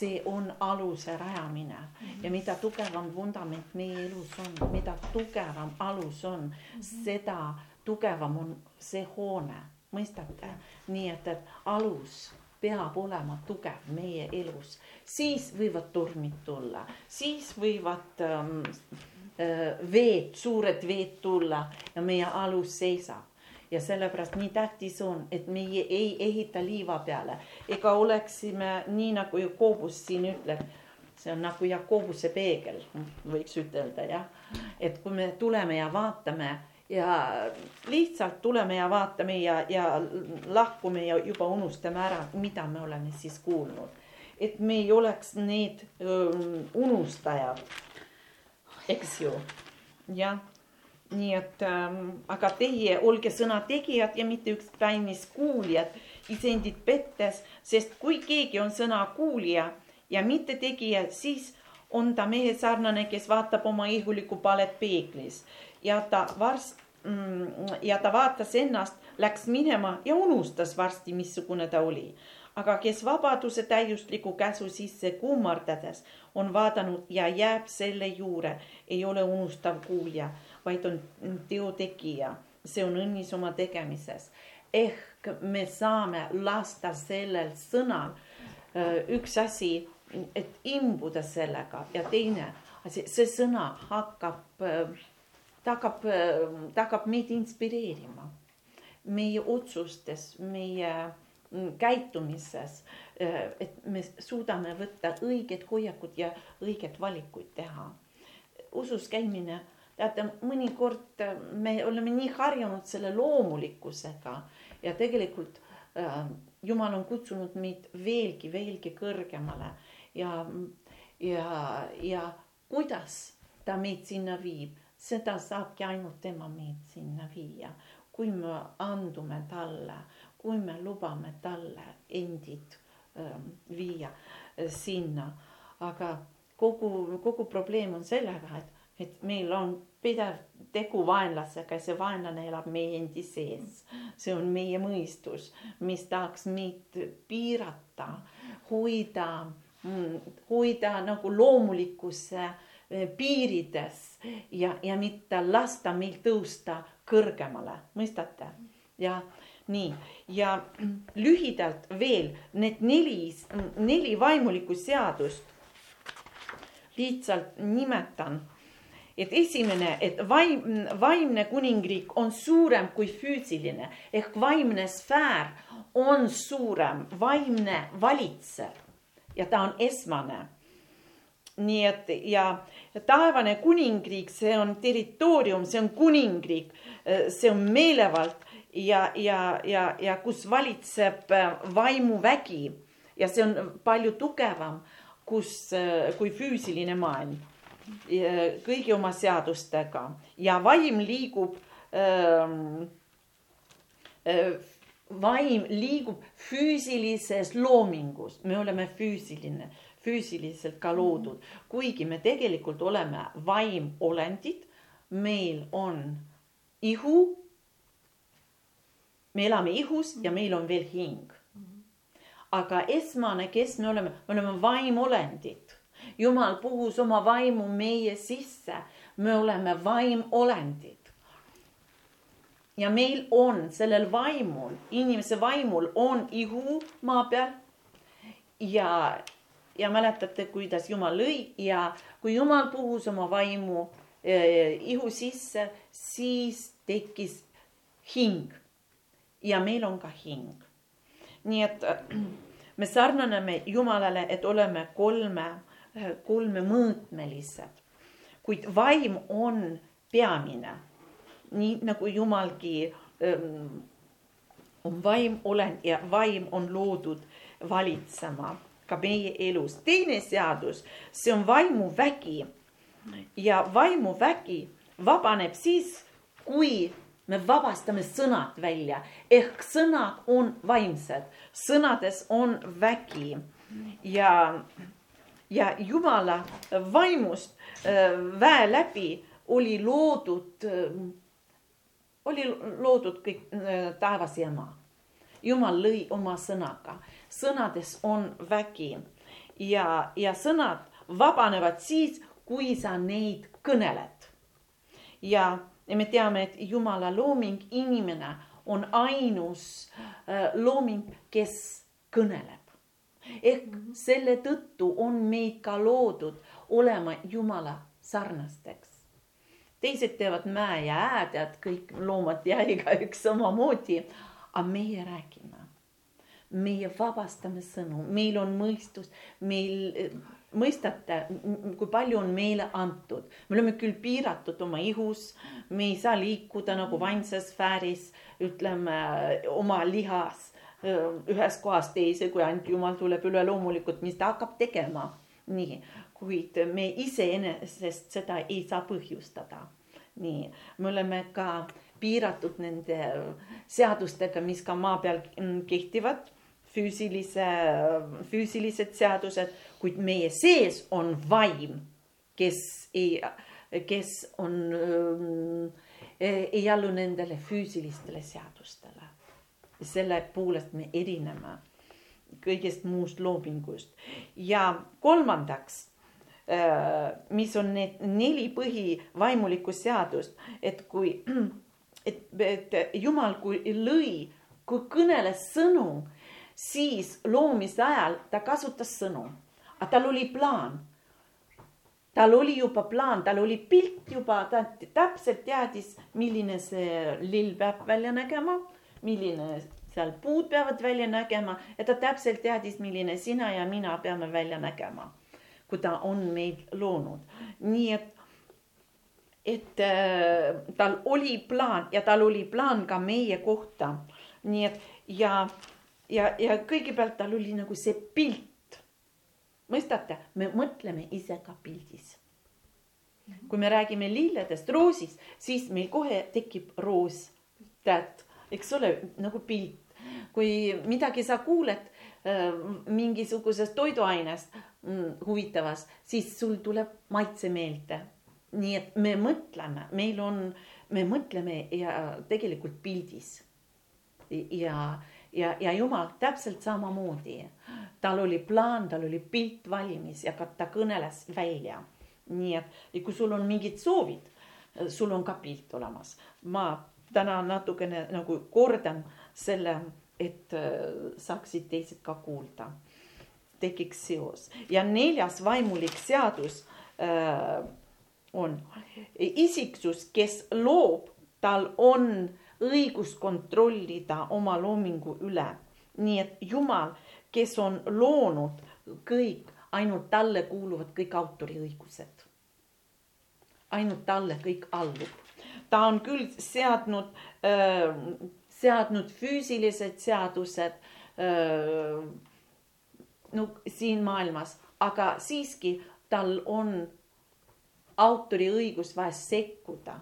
see on aluse rajamine. Ja mida tugevam vundament meie elus on, mida tugevam alus on, seda tugevam on see hoone, mõistate? nii et, et alus peab olema tugev meie elus, siis võivad tormid tulla, siis võivad ähm, äh, veed, suured veed tulla ja meie alus seisab ja sellepärast nii tähtis on, et meie ei ehita liiva peale ega oleksime nii nagu Jakobus siin ütleb. see on nagu Jakobuse peegel, võiks ütelda jah, et kui me tuleme ja vaatame ja lihtsalt tuleme ja vaatame ja, ja lahkume ja juba unustame ära, mida me oleme siis kuulnud. et me ei oleks need öö, unustajad, eks ju, jah nii et ähm, aga teie olge sõna tegijad ja mitte ükskainis kuulijad iseendid pettes, sest kui keegi on sõna kuulija ja mitte tegija, siis on ta mehe sarnane, kes vaatab oma ihulikku palet peeglis ja ta varsti mm, ja ta vaatas ennast, läks minema ja unustas varsti, missugune ta oli. aga kes vabaduse täiusliku käsu sisse kummardades on vaadanud ja jääb selle juure, ei ole unustav kuulja vaid on teo tegija. see on õnnis oma tegemises. ehk me saame lasta sellel sõnal äh, üks asi, et imbuda sellega ja teine asi, see sõna hakkab, äh, ta hakkab, äh, ta hakkab meid inspireerima. meie otsustes, meie mm, käitumises, et me suudame võtta õiged hoiakud ja õiged valikuid teha. usus käimine teate, mõnikord äh, me oleme nii harjunud selle loomulikkusega ja tegelikult äh, Jumal on kutsunud meid veelgi, veelgi kõrgemale ja, ja, ja kuidas ta meid sinna viib, seda saabki ainult tema meid sinna viia. kui me andume talle, kui me lubame talle endid äh, viia äh, sinna, aga kogu, kogu probleem on sellega, et et meil on pidev tegu vaenlasega ja see vaenlane elab meie endi sees. see on meie mõistus, mis tahaks meid piirata, hoida, mm, hoida nagu loomulikkuse eh, piirides ja, ja mitte lasta meil tõusta kõrgemale, mõistate? ja nii, ja lühidalt veel need neli, neli vaimulikku seadust lihtsalt nimetan et esimene, et vaim, vaimne kuningriik on suurem kui füüsiline. Ehk vaimne sfäär on suurem, vaimne valitsev. Ja ta on esmane. nii et ja taevane kuningriik, see on territoorium, see on kuningriik, see on meelevald ja, ja, ja, ja kus valitseb vaimuvägi. Ja see on palju tugevam, kus, kui füüsiline maailm kõigi oma seadustega ja vaim liigub ähm,. Äh, vaim liigub füüsilises loomingus, me oleme füüsiline, füüsiliselt ka loodud, kuigi me tegelikult oleme vaimolendid. meil on ihu. me elame ihus ja meil on veel hing. aga esmane, kes me oleme, me oleme vaimolendid jumal puhus oma vaimu meie sisse. me oleme vaimolendid. ja meil on sellel vaimul, inimese vaimul on ihu maa peal. ja, ja mäletate, kuidas Jumal lõi ja kui Jumal puhus oma vaimu eh, ihu sisse, siis tekkis hing. ja meil on ka hing. nii et me sarnaneme Jumalale, et oleme kolme kolmemõõtmelised, kuid vaim on peamine. nii nagu Jumalgi ähm, on vaim olend ja vaim on loodud valitsema ka meie elus. teine seadus, see on vaimuvägi ja vaimuvägi vabaneb siis, kui me vabastame sõnad välja. Ehk sõnad on vaimsed, sõnades on vägi. Ja ja Jumala vaimust äh, väe läbi oli loodud, äh, oli loodud kõik äh, taevas ja maa. Jumal lõi oma sõnaga, sõnades on vägi ja, ja sõnad vabanevad siis, kui sa neid kõneled. ja, me teame, et Jumala looming, inimene on ainus looming, kes kõneleb. Ehk selle tõttu on meid ka loodud olema Jumala sarnasteks. teised teevad mäe ja ääded, kõik loomad ja igaüks samamoodi, aga meie räägime. meie vabastame sõnu, meil on mõistus, meil mõistate, kui palju on meile antud, me oleme küll piiratud oma ihus, me ei saa liikuda nagu vaimses sfääris, ütleme oma lihas ühest kohast teise, kui ainult jumal tuleb üle loomulikult, mis ta hakkab tegema. nii, kuid me iseenesest seda ei saa põhjustada. nii, me oleme ka piiratud nende seadustega, mis ka maa peal kehtivad füüsilise, füüsilised seadused, kuid meie sees on vaim, kes ei, kes on äh,, ei allu nendele füüsilistele seadustele. Selle poolest me erineme kõigest muust loomingust. Ja kolmandaks äh,, mis on need neli põhivaimulikku seadust, et kui, et, et jumal, kui lõi, kui kõneles sõnu siis loomise ajal ta kasutas sõnu, aga tal oli plaan. tal oli juba plaan, tal oli pilt juba, ta täpselt teadis, milline see lill peab välja nägema, milline seal puud peavad välja nägema ja ta täpselt teadis, milline sina ja mina peame välja nägema, kui ta on meid loonud. nii et, et äh, tal oli plaan ja tal oli plaan ka meie kohta. nii et ja ja, ja kõigepealt tal oli nagu see pilt. mõistate, me mõtleme ise ka pildis. kui me räägime lilledest, roosist, siis meil kohe tekib roos, tead, eks ole, nagu pilt. kui midagi sa kuuled äh, mingisugusest toiduainest mm, huvitavas, siis sul tuleb maitse meelde. nii et me mõtleme, meil on, me mõtleme ja tegelikult pildis ja ja, ja Jumal täpselt samamoodi. tal oli plaan, tal oli pilt valmis ja ta kõneles välja. nii et, ja kui sul on mingid soovid, sul on ka pilt olemas. ma täna natukene nagu kordan selle, et äh, saaksid teised ka kuulda. tekiks seos ja neljas vaimulik seadus äh, on isiksus, kes loob, tal on õigus kontrollida oma loomingu üle. nii et Jumal, kes on loonud kõik, ainult talle kuuluvad kõik autoriõigused. ainult talle kõik allub. Ta on küll seadnud äh,, seadnud füüsilised seadused äh, no siin maailmas, aga siiski tal on autoriõigus vaja sekkuda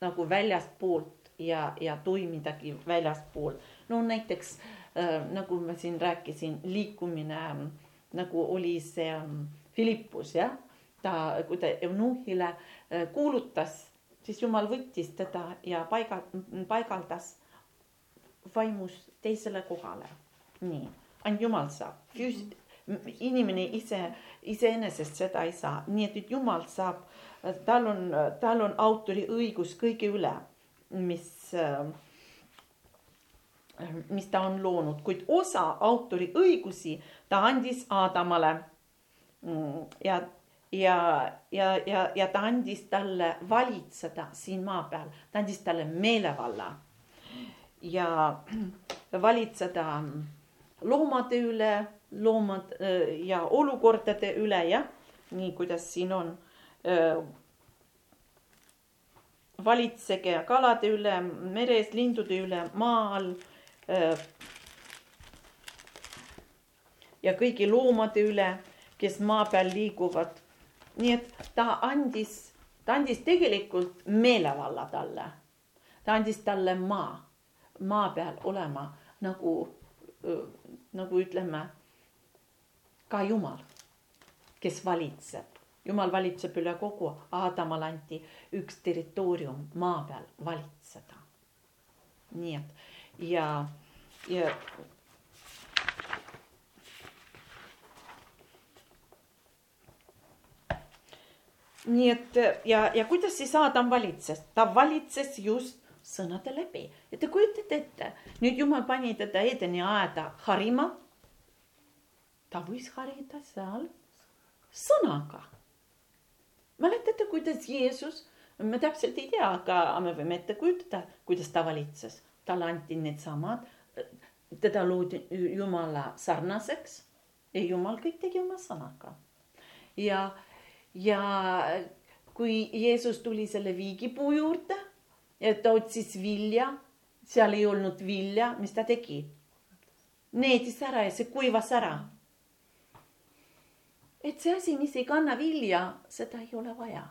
nagu väljastpoolt ja, ja toimidagi väljaspool. no näiteks äh, nagu ma siin rääkisin, liikumine nagu oli see ähm, Philippus jah, ta, kui ta eunuhile äh, kuulutas, siis jumal võttis teda ja paiga, paigaldas vaimus teisele kohale. nii, ainult jumal saab Füüs-, inimene ise, iseenesest seda ei saa, nii et nüüd jumal saab, tal on, tal on autoriõigus kõige üle mis, äh, mis ta on loonud, kuid osa autoriõigusi ta andis Aadamale. Mm, ja, ja, ja, ja, ja ta andis talle valitseda siin maa peal, ta andis talle meelevalla ja valitseda loomade üle, loomad äh, ja olukordade üle, jah, nii kuidas siin on äh, valitsege kalade üle, meres lindude üle, maa all. Äh, ja kõigi loomade üle, kes maa peal liiguvad. Nii et ta andis, ta andis tegelikult meelevalla talle. ta andis talle maa, maa peal olema nagu, nagu ütleme, ka Jumal, kes valitseb jumal valitseb üle kogu, Aadamale anti üks territoorium maa peal valitseda. nii et ja, ja nii et ja, ja kuidas siis Aadam valitses, ta valitses just sõnade läbi ja te kujutate ette, nüüd jumal pani teda Edeni aeda harima. ta võis harida seal sõnaga. mäletate, kuidas Jeesus, me täpselt ei tea, aga me võime ette kujutada, kuidas ta valitses, talle anti needsamad, teda loodi Jumala sarnaseks ja Jumal kõik tegi oma sõnaga. ja, ja kui Jeesus tuli selle viigipuu juurde et ta otsis vilja, seal ei olnud vilja, mis ta tegi? needis ära ja see kuivas ära. et see asi, mis ei kanna vilja, seda ei ole vaja.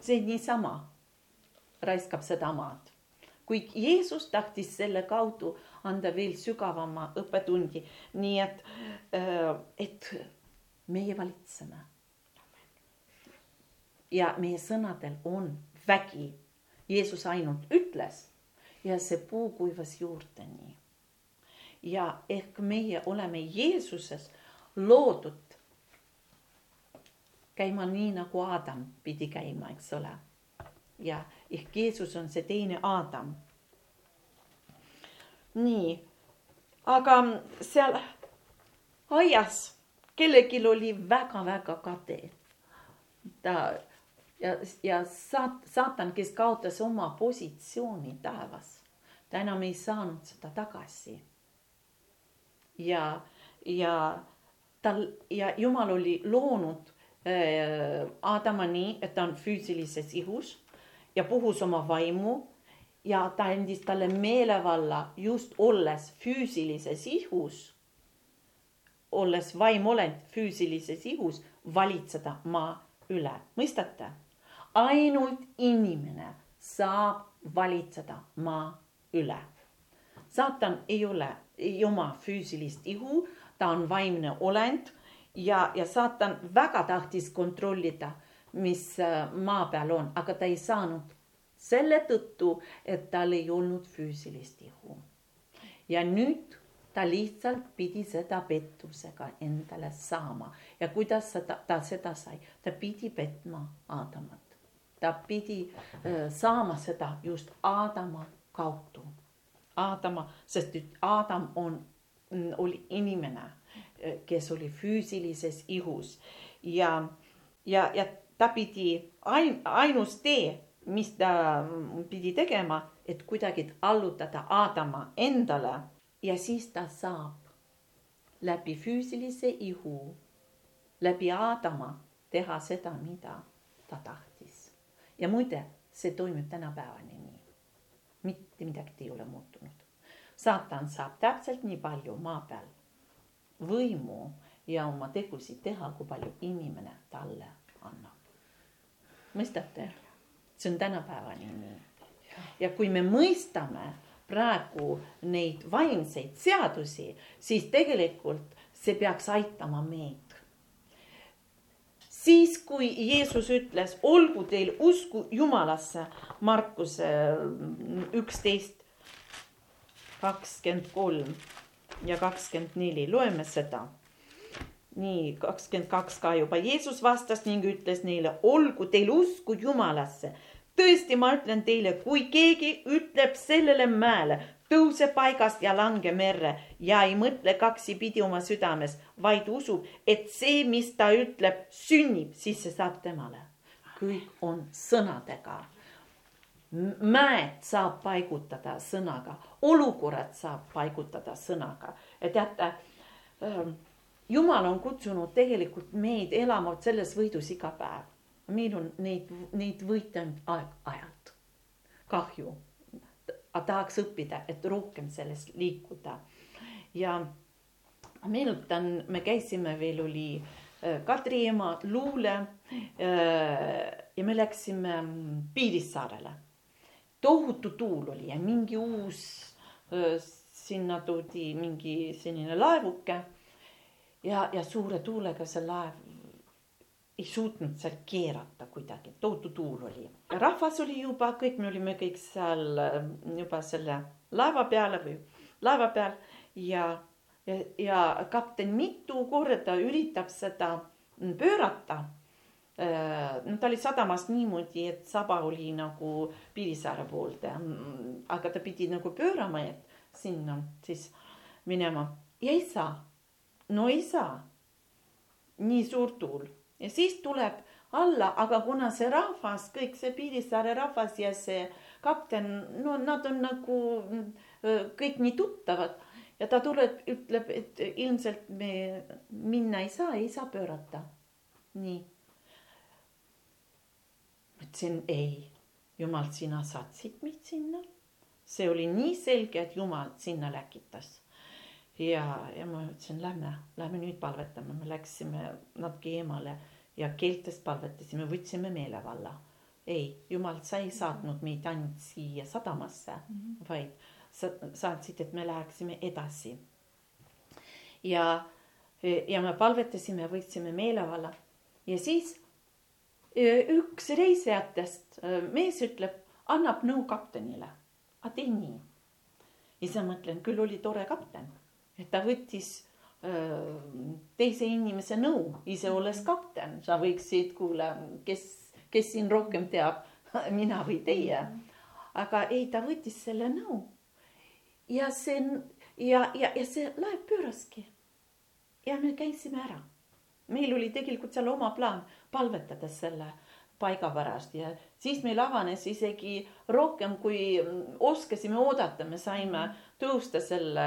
see niisama raiskab seda maad. kuid Jeesus tahtis selle kaudu anda veel sügavama õppetundi, nii et, äh, et meie valitseme. Ja meie sõnadel on vägi Jeesus ainult ütles ja see puu kuivas juurteni. ja ehk meie oleme Jeesuses loodud käima nii nagu Adam pidi käima, eks ole. ja ehk Jeesus on see teine Adam. nii, aga seal aias kellelgi oli väga-väga kade. ta ja, ja saat-, saatan, kes kaotas oma positsiooni taevas, ta enam ei saanud seda tagasi. ja, ja tal ja Jumal oli loonud äh, Adama nii, et ta on füüsilises ihus ja puhus oma vaimu ja ta andis talle meelevalla just olles füüsilises ihus, olles vaimolend füüsilises ihus, valitseda maa üle, mõistate? Ainult inimene saab valitseda maa üle. saatan ei ole, ei oma füüsilist ihu, ta on vaimne olend ja, ja saatan väga tahtis kontrollida, mis äh, maa peal on, aga ta ei saanud selle tõttu, et tal ei olnud füüsilist ihu. ja nüüd ta lihtsalt pidi seda pettusega endale saama ja kuidas seda, ta seda sai, ta pidi petma Aadamat ta pidi saama seda just Aadama kaudu. Aadama, sest nüüd Aadam on, mm, oli inimene, kes oli füüsilises ihus. Ja, ja, ja ta pidi ain-, ainus tee, mis ta pidi tegema, et kuidagi allutada Aadama endale. Ja siis ta saab läbi füüsilise ihu, läbi Aadama teha seda, mida ta tahtis ja muide, see toimib tänapäevani nii. mitte midagi ei ole muutunud. saatan saab täpselt nii palju maa peal võimu ja oma tegusid teha, kui palju inimene talle annab. mõistate? see on tänapäevani nii. ja kui me mõistame praegu neid vaimseid seadusi, siis tegelikult see peaks aitama meid siis kui Jeesus ütles, olgu teil usku Jumalasse, Markuse üksteist, kakskümmend kolm ja kakskümmend neli, loeme seda. nii kakskümmend kaks ka juba, Jeesus vastas ning ütles neile, olgu teil usku Jumalasse. tõesti, ma ütlen teile, kui keegi ütleb sellele mäele, tõuse paigast ja lange merre ja ei mõtle kaksipidi oma südames, vaid usub, et see, mis ta ütleb, sünnib, siis see saab temale. kõik on sõnadega. mäed saab paigutada sõnaga, olukorrad saab paigutada sõnaga ja teate ähm, jumal on kutsunud tegelikult meid elama selles võidus iga päev. meil on neid, neid võite aeg-ajalt. kahju aga tahaks õppida, et rohkem selles liikuda. ja meenutan, me käisime veel oli äh, Kadriema luule äh, ja me läksime mm, Piirissaarele. tohutu tuul oli ja mingi uus, äh, sinna toodi mingi selline laevuke ja, ja suure tuulega see laev ei suutnud seal keerata kuidagi, tohutu tuul oli. rahvas oli juba, kõik me olime kõik seal ähm, juba selle laeva peale või laeva peal ja, ja, ja kapten mitu korda üritab seda pöörata. Äh, no ta oli sadamas niimoodi, et saba oli nagu Piirissaare poolde, aga ta pidi nagu pöörama, et sinna siis minema ja ei saa. no ei saa. nii suur tuul ja siis tuleb alla, aga kuna see rahvas, kõik see Piirissaare rahvas ja see kapten, no nad on nagu kõik nii tuttavad ja ta tuleb, ütleb, et ilmselt me minna ei saa, ei saa pöörata. nii ütlesin ei, jumal, sina saatsid mind sinna. see oli nii selge, et jumal sinna läkitas. ja, ja ma ütlesin, lähme, lähme nüüd palvetame, me läksime natuke eemale ja keeltest palvetasime, võtsime meelevalla. ei, jumal, sa ei saatnud meid ainult siia sadamasse mm, -hmm. vaid sa saatsid, et me läheksime edasi. ja, ja me palvetasime, võtsime meelevalla ja siis üks reisijatest mees ütleb, annab nõu kaptenile. aga tee nii. ja siis ma mõtlen, küll oli tore kapten, et ta võttis teise inimese nõu, ise olles kapten, sa võiksid, kuule, kes, kes siin rohkem teab, mina või teie. aga ei, ta võttis selle nõu. ja see ja, ja, ja see laev pööraski. ja me käisime ära meil oli tegelikult seal oma plaan palvetada selle paiga pärast ja siis meil avanes isegi rohkem, kui oskasime oodata, me saime tõusta selle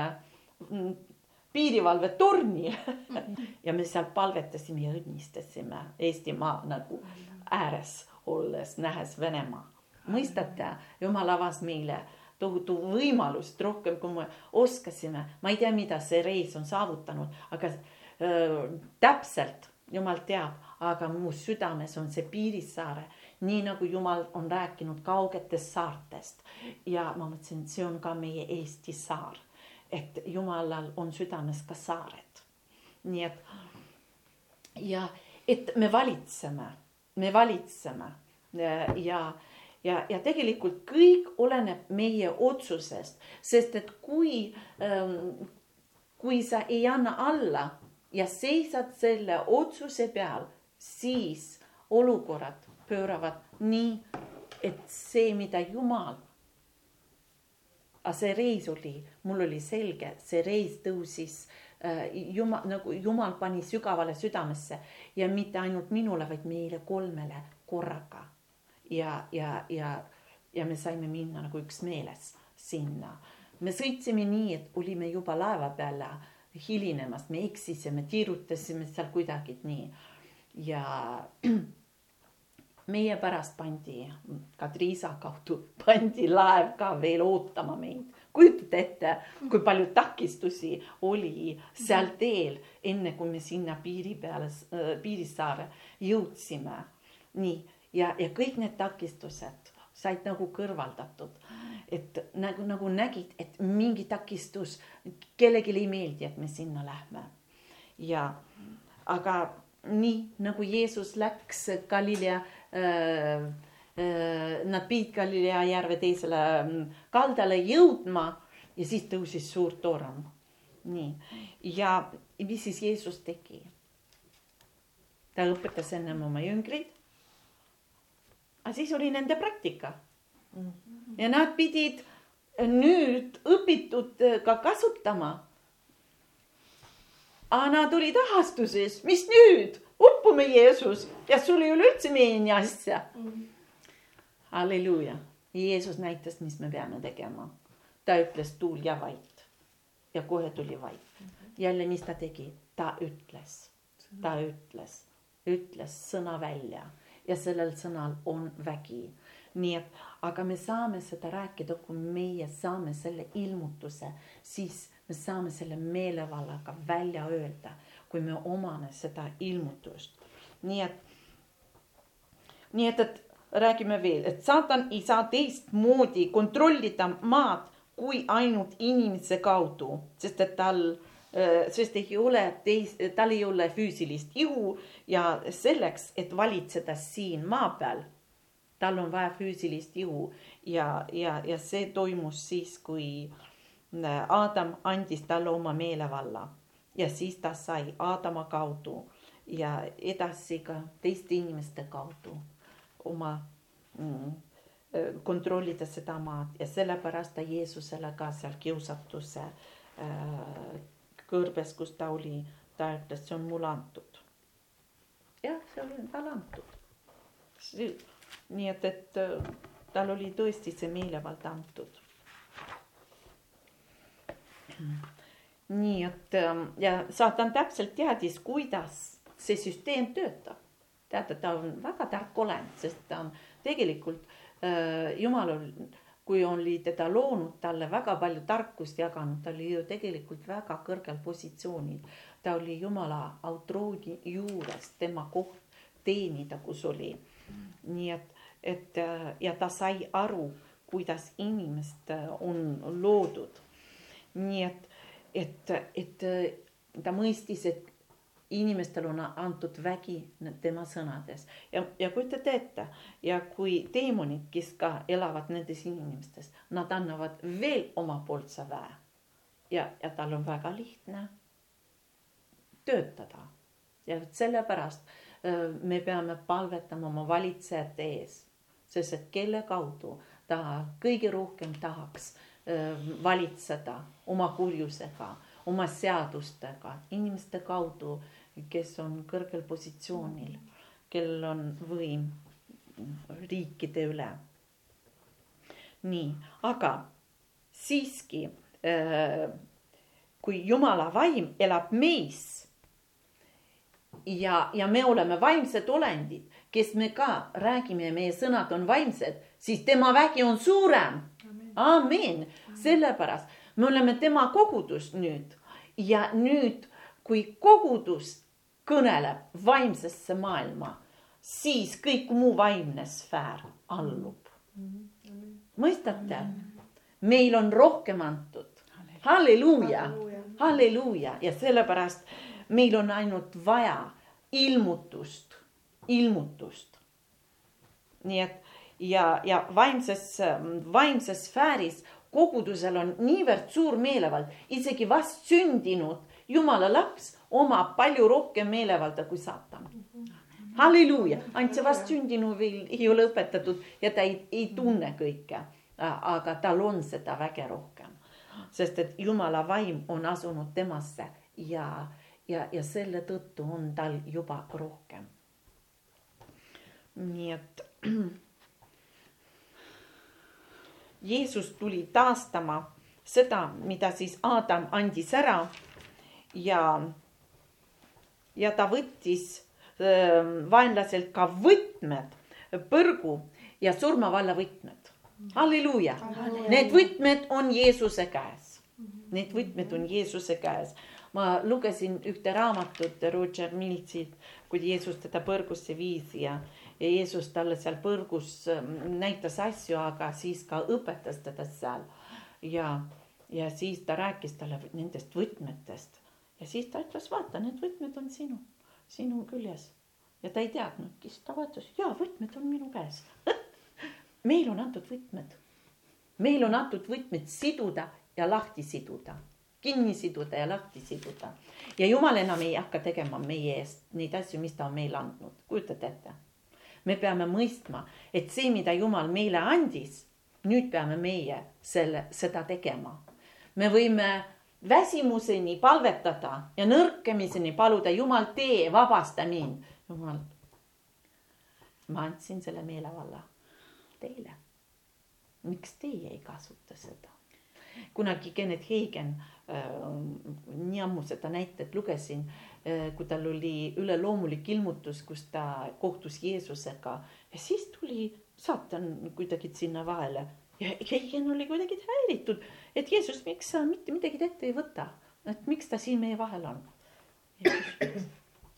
mm, piirivalvetorni ja me seal palvetasime ja õnnistasime Eestimaa nagu ääres olles, nähes Venemaa. mõistate, jumal avas meile tohutu võimalust rohkem, kui me oskasime. ma ei tea, mida see reis on saavutanud, aga täpselt, jumal teab, aga mu südames on see Piirissaare, nii nagu jumal on rääkinud kaugetest saartest. ja ma mõtlesin, et see on ka meie Eesti saar, et jumalal on südames ka saared. nii et ja et me valitseme, me valitseme ja ja, ja tegelikult kõik oleneb meie otsusest, sest et kui ähm,, kui sa ei anna alla ja seisad selle otsuse peal, siis olukorrad pööravad nii, et see, mida Jumal. see reis oli, mul oli selge, see reis tõusis äh, Jumal, nagu Jumal pani sügavale südamesse ja mitte ainult minule, vaid meile kolmele korraga. ja, ja, ja, ja me saime minna nagu üksmeeles sinna. me sõitsime nii, et olime juba laeva peal hilinemas, me eksisime, tiirutasime seal kuidagi nii. ja meie pärast pandi, Kadriisa kaudu pandi laev ka veel ootama meid. Kujutate ette, kui palju takistusi oli seal teel, enne kui me sinna piiri peale, äh, Piirissaare jõudsime. nii, ja, ja kõik need takistused said nagu kõrvaldatud et nagu, nagu nägid, et mingi takistus, kellelegi ei meeldi, et me sinna lähme. ja aga nii nagu Jeesus läks Galilea äh, nad pidid Galilea järve teisele mm, kaldale jõudma ja siis tõusis suur torm. nii, ja mis siis Jeesus tegi? ta õpetas ennem oma jüngreid. aga siis oli nende praktika mm ja nad pidid nüüd õpitud äh, ka kasutama. aga nad olid ahastuses, mis nüüd, uppume Jeesus ja sul ei ole üldse meeni asja mm.. Halleluuja, Jeesus näitas, mis me peame tegema. ta ütles tuul ja vait. Ja kohe tuli vait. jälle, mis ta tegi, ta ütles, ta ütles, ütles sõna välja. Ja sellel sõnal on vägi. Nii et, aga me saame seda rääkida, kui meie saame selle ilmutuse, siis me saame selle meelevallaga välja öelda, kui me omame seda ilmutust. nii et, nii et, et räägime veel, et saatan ei saa teistmoodi kontrollida maad kui ainult inimese kaudu, sest et tal äh, sest ei ole teis-, tal ei ole füüsilist ihu ja selleks, et valitseda siin maa peal tal on vaja füüsilist ihu. Ja, ja, ja see toimus siis, kui Adam andis talle oma meelevalla ja siis ta sai Adama kaudu ja edasi ka teiste inimeste kaudu oma mm, kontrollida seda maad ja sellepärast ta Jeesusele ka seal kiusatuse äh, kõrbes, kus ta oli, ta ütles, see on mulle antud. jah, see oli talle antud. nii et, et tal oli tõesti see meelevald antud. nii et ja saatan täpselt teadis, kuidas see süsteem töötab. Teate, ta on väga tark olend, sest ta on tegelikult äh, jumalal, kui oli teda loonud, talle väga palju tarkust jaganud, ta oli ju tegelikult väga kõrgel positsioonil. ta oli jumala autrooni juures, tema koht teenida, kus oli. nii et, et ja ta sai aru, kuidas inimest on loodud. nii et, et, et ta mõistis, et inimestel on antud vägi tema sõnades. Ja, ja kujutate ette ja kui teemonid, kes ka elavad nendes inimestes, nad annavad veel omapoolse väe. ja, ja tal on väga lihtne töötada. Ja sellepärast me peame palvetama oma valitsejate ees, sest et kelle kaudu ta kõige rohkem tahaks valitseda oma kurjusega oma seadustega, inimeste kaudu, kes on kõrgel positsioonil, kellel on võim riikide üle. nii, aga siiski äh, kui Jumala vaim elab meis ja, ja me oleme vaimsed olendid, kes me ka räägime meie sõnad on vaimsed, siis tema vägi on suurem. amin, sellepärast me oleme tema kogudus nüüd ja nüüd, kui kogudus kõneleb vaimsesse maailma, siis kõik muu vaimne sfäär allub. mõistate? meil on rohkem antud. halleluuja, halleluuja ja sellepärast meil on ainult vaja ilmutust, ilmutust. nii et ja, ja vaimses, vaimses sfääris kogudusel on niivõrd suur meelevald, isegi vastsündinud jumala laps omab palju rohkem meelevalda kui saatan. halleluuja, ainult see vastsündinu veel ei ole õpetatud ja ta ei, ei tunne kõike. aga tal on seda väge rohkem, sest et jumala vaim on asunud temasse ja, ja, ja selle tõttu on tal juba rohkem. nii et Jeesus tuli taastama seda, mida siis Adam andis ära ja, ja ta võttis äh, vaenlaselt ka võtmed, põrgu ja surmavalla võtmed. halleluuja, need võtmed on Jeesuse käes. Need võtmed on Jeesuse käes. ma lugesin ühte raamatut Roger Miltsilt, kui Jeesus teda põrgusse viis ja ja Jeesus talle seal põrgus ähm, näitas asju, aga siis ka õpetas teda seal. ja, ja siis ta rääkis talle nendest võtmetest ja siis ta ütles, vaata, need võtmed on sinu, sinu küljes. ja ta ei teadnudki, siis ta vaatas, ja võtmed on minu käes meil on antud võtmed. meil on antud võtmed siduda ja lahti siduda kinni siduda ja lahti siduda. ja jumal enam ei hakka tegema meie eest neid asju, mis ta on meile andnud, kujutate ette me peame mõistma, et see, mida Jumal meile andis, nüüd peame meie selle, seda tegema. me võime väsimuseni palvetada ja nõrkemiseni paluda, Jumal, tee, vabasta mind. Jumal, ma andsin selle meelevalla teile. miks teie ei kasuta seda? kunagi Kennet Heigen äh,, nii ammu seda näitet lugesin äh,, kui tal oli üleloomulik ilmutus, kus ta kohtus Jeesusega ja siis tuli saatan kuidagi sinna vahele ja Heigen oli kuidagi häiritud, et Jeesus, miks sa mitte midagi ette ei võta, et miks ta siin meie vahel on.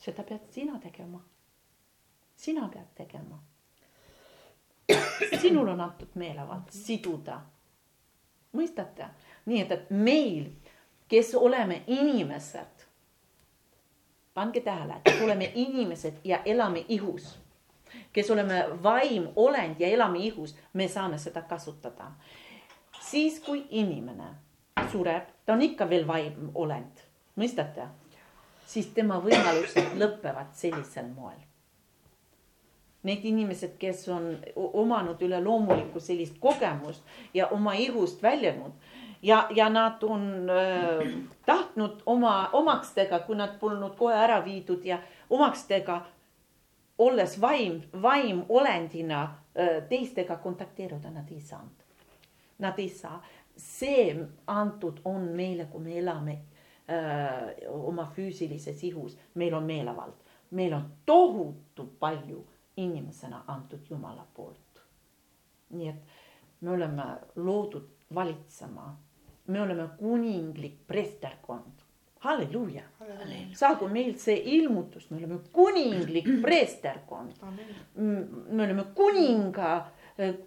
seda pead sina tegema. sina pead tegema. sinul on antud meelevald siduda mõistate? nii et, et meil, kes oleme inimesed, pange tähele, kes oleme inimesed ja elame ihus, kes oleme vaim, olend ja elame ihus, me saame seda kasutada. siis, kui inimene sureb, ta on ikka veel vaim, olend, mõistate? siis tema võimalused lõpevad sellisel moel. Need inimesed, kes on omanud üleloomulikku sellist kogemust ja oma ihust väljunud ja, ja nad on äh, tahtnud oma omakstega, kui nad polnud kohe ära viidud ja omakstega olles vaim, vaimolendina äh, teistega kontakteeruda, nad ei saanud. Nad ei saa, see antud on meile, kui me elame öö, oma füüsilises ihus, meil on meelevald, meil on tohutu palju inimesena antud Jumala poolt. nii et me oleme loodud valitsema, me oleme kuninglik preesterkond, halleluuja. saagu meilt see ilmutus, me oleme kuninglik preesterkond. me oleme kuninga,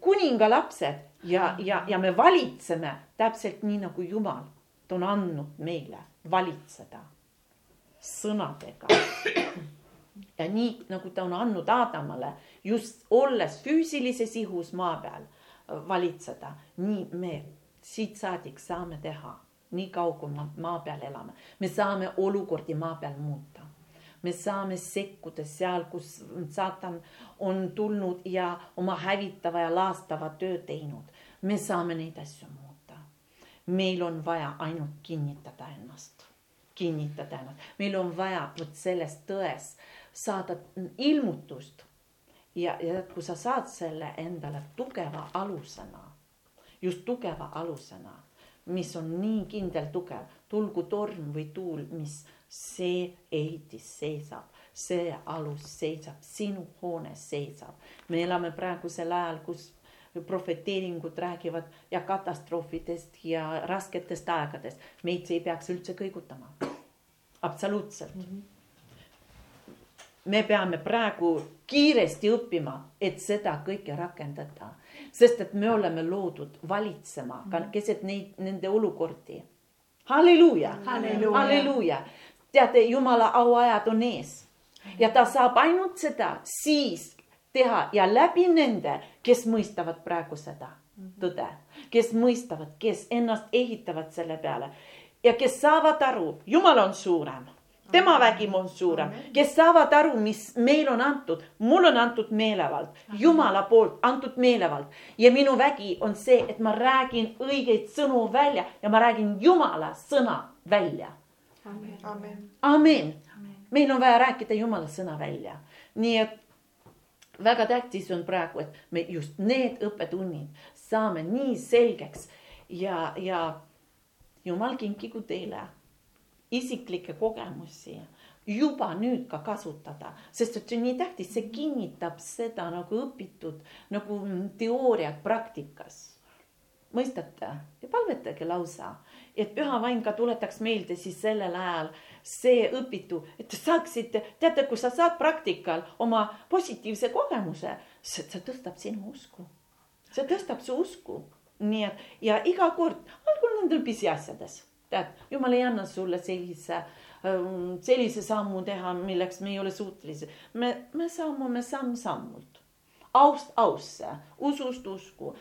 kuninga lapsed ja, ja, ja me valitseme täpselt nii nagu Jumal on andnud meile valitseda sõnadega. ja nii nagu ta on andnud Aadamale just olles füüsilises ihus maa peal valitseda, nii me siit saadik saame teha, nii kaua kui me maa peal elame, me saame olukordi maa peal muuta. Me saame sekkuda seal, kus saatan on tulnud ja oma hävitava ja laastava töö teinud. me saame neid asju muuta. Meil on vaja ainult kinnitada ennast, kinnitada ennast, meil on vaja vot sellest tões saada ilmutust. ja, ja kui sa saad selle endale tugeva alusena, just tugeva alusena, mis on nii kindel tugev, tulgu torm või tuul, mis see ehitis seisab, see alus seisab, sinu hoone seisab. me elame praegusel ajal, kus profeteeringud räägivad ja katastroofidest ja rasketest aegadest. meid see ei peaks üldse kõigutama. absoluutselt mm. -hmm me peame praegu kiiresti õppima, et seda kõike rakendada, sest et me oleme loodud valitsema ka mhm. keset neid, nende olukordi. halleluuja, halleluuja, teate, jumala auajad on ees. Ja ta saab ainult seda siis, teha ja läbi nende, kes mõistavad praegu seda tõde, kes mõistavad, kes ennast ehitavad selle peale. Ja kes saavad aru, Jumal on suurem, tema vägi on suurem, kes saavad aru, mis meil on antud, mul on antud meelevald, Jumala poolt antud meelevald. Ja minu vägi on see, et ma räägin õigeid sõnu välja ja ma räägin Jumala sõna välja. amen, amen. meil on vaja rääkida Jumala sõna välja, nii et väga tähtis on praegu, et me just need õppetunnid saame nii selgeks ja, ja jumal kinkigu teile isiklikke kogemusi juba nüüd ka kasutada, sest et see on nii tähtis, see kinnitab seda nagu õpitud nagu teooriat praktikas. mõistate ja palvetage lausa, et püha vaim ka tuletaks meelde siis sellel ajal see õpitu, et te saaksite, teate, kui sa saad praktikal oma positiivse kogemuse, see, tõstab sinu usku. see tõstab su usku, nii et ja iga kord, algul nendel pisiasjades, tead, jumal ei anna sulle sellise ähm, sellise sammu teha, milleks me ei ole suutelised. me, me sammume samm-sammult, aust ausse, usust usku,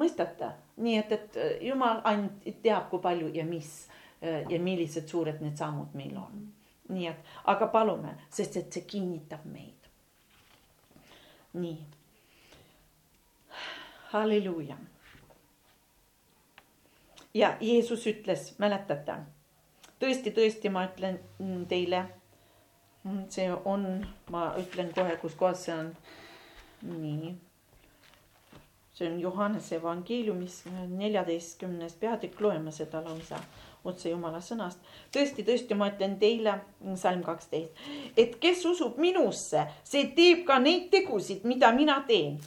mõistate, nii et, et jumal ainult teab, kui palju ja mis Äh, ja millised suured need sammud meil on. nii et, aga palume, sest et see kinnitab meid. nii. halleluuja. Ja Jeesus ütles, mäletate, tõesti, tõesti, ma ütlen teile. see on, ma ütlen kohe, kus kohas see on. nii see on Johannese evangeeliumis neljateistkümnes peatükk, loeme seda lausa otse Jumala sõnast. tõesti, tõesti, ma ütlen teile, salm kaksteist, et kes usub minusse, see teeb ka neid tegusid, mida mina teen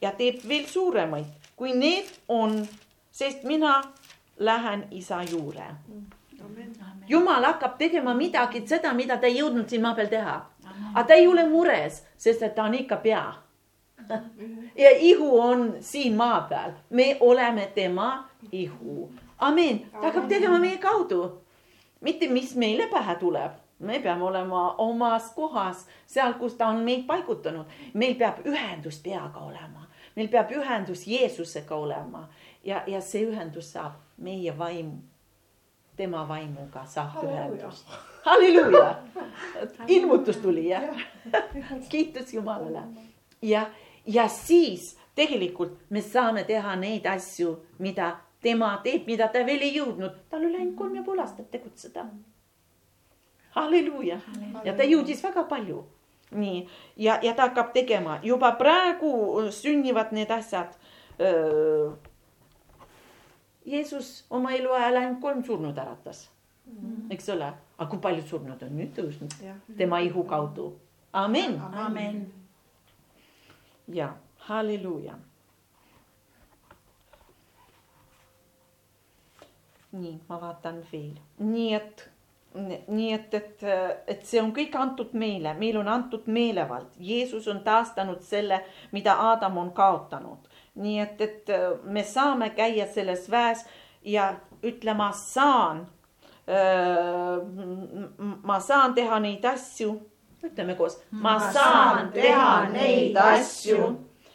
ja teeb veel suuremaid, kui need on, sest mina lähen isa juurde. jumal hakkab tegema midagi, seda, mida ta ei jõudnud siin maa peal teha. aga ta ei ole mures, sest et ta on ikka pea. Ja ihu on siin maa peal, me oleme tema ihu. Amin, ta hakkab tegema meie kaudu. mitte, mis meile pähe tuleb, me peame olema omas kohas, seal, kus ta on meid paigutanud. meil peab ühendus peaga olema, meil peab ühendus Jeesusega olema. Ja, ja see ühendus saab meie vaim tema vaimuga saab ühendust. halleluuja, ilmutus tuli jah? Kiitus Jumalale. Ja, ja siis tegelikult me saame teha neid asju, mida tema teeb, mida ta veel ei jõudnud, tal oli ainult kolm ja pool aastat tegutseda. halleluuja ja ta jõudis väga palju. nii. Ja, ja ta hakkab tegema. Juba praegu sünnivad need asjad Jeesus oma eluajal ainult kolm surnud äratas. Mm, -hmm. eks ole, aga kui paljud surnud on nüüd tõusnud? Ja. tema ihu kaudu. amen, amen.. ja halleluuja. nii, ma vaatan veel, nii et, nii et, et, et see on kõik antud meile, meil on antud meelevald, Jeesus on taastanud selle, mida Adam on kaotanud nii et, et äh, me saame käia selles väes ja ütle, ma saan. Äh, ma saan teha neid asju, ütleme koos, ma saan teha neid asju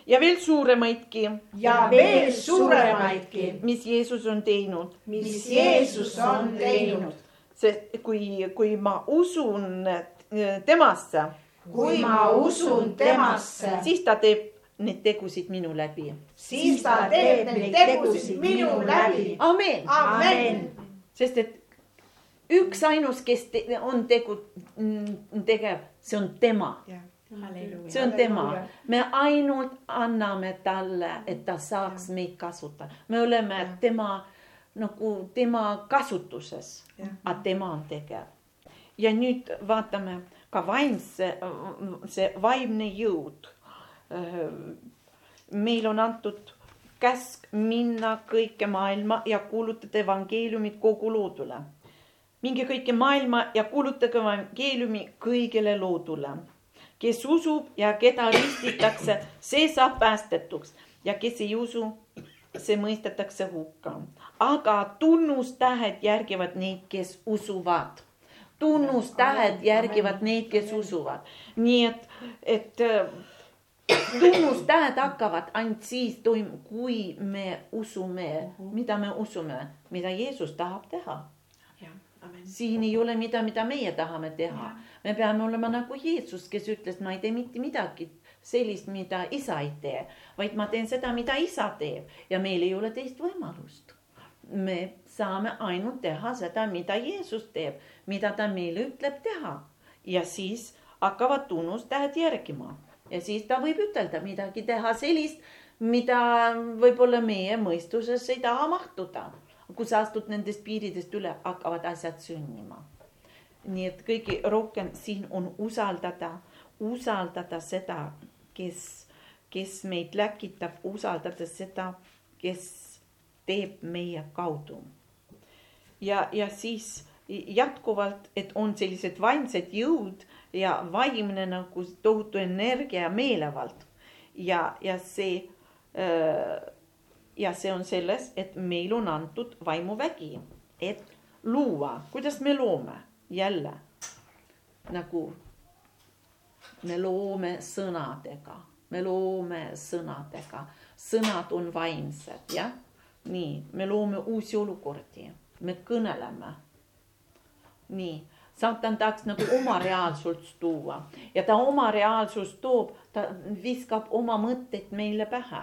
ja veel suuremaidki. ja veel suuremaidki. mis Jeesus on teinud. mis Jeesus on teinud. sest kui, kui ma usun äh, temasse. kui ma usun temasse. siis ta teeb neid tegusid minu läbi. siis ta teeb neid tegusid minu läbi. amen, amen.. sest et üksainus, kes te, on tegu, tegev, see on tema. see on tema, me ainult anname talle, et ta saaks meid kasutada, me oleme tema nagu tema kasutuses, aga tema on tegev. ja nüüd vaatame ka vaimse, see vaimne jõud meil on antud käsk minna kõike maailma ja kuulutada evangeeliumit kogu loodule. minge kõike maailma ja kuulutage evangeeliumi kõigile loodule. kes usub ja keda ristitakse, see saab päästetuks ja kes ei usu, see mõistetakse hukka. aga tunnustähed järgivad neid, kes usuvad tunnustähed järgivad neid, kes usuvad. nii et, et tunnustähed hakkavad ainult siis toimuma, kui me usume, mida me usume, mida Jeesus tahab teha. siin ei ole mida, mida meie tahame teha. me peame olema nagu Jeesus, kes ütles, ma ei tee mitte midagi sellist, mida isa ei tee, vaid ma teen seda, mida isa teeb ja meil ei ole teist võimalust. me saame ainult teha seda, mida Jeesus teeb, mida ta meile ütleb teha ja siis hakkavad tunnustähed järgima ja siis ta võib ütelda midagi, teha sellist, mida võib-olla meie mõistuses ei taha mahtuda. kui sa astud nendest piiridest üle, hakkavad asjad sünnima. nii et kõige rohkem siin on usaldada, usaldada seda, kes, kes meid läkitab, usaldada seda, kes teeb meie kaudu. ja, ja siis jätkuvalt, et on sellised vaimsed jõud ja vaimne nagu tohutu energia ja meelevald. ja, ja see ja see on selles, et meil on antud vaimuvägi, et luua, kuidas me loome jälle nagu me loome sõnadega, me loome sõnadega, sõnad on vaimsed, jah. nii, me loome uusi olukordi, me kõneleme. nii saatan tahaks nagu oma reaalsust tuua ja ta oma reaalsust toob, ta viskab oma mõtteid meile pähe.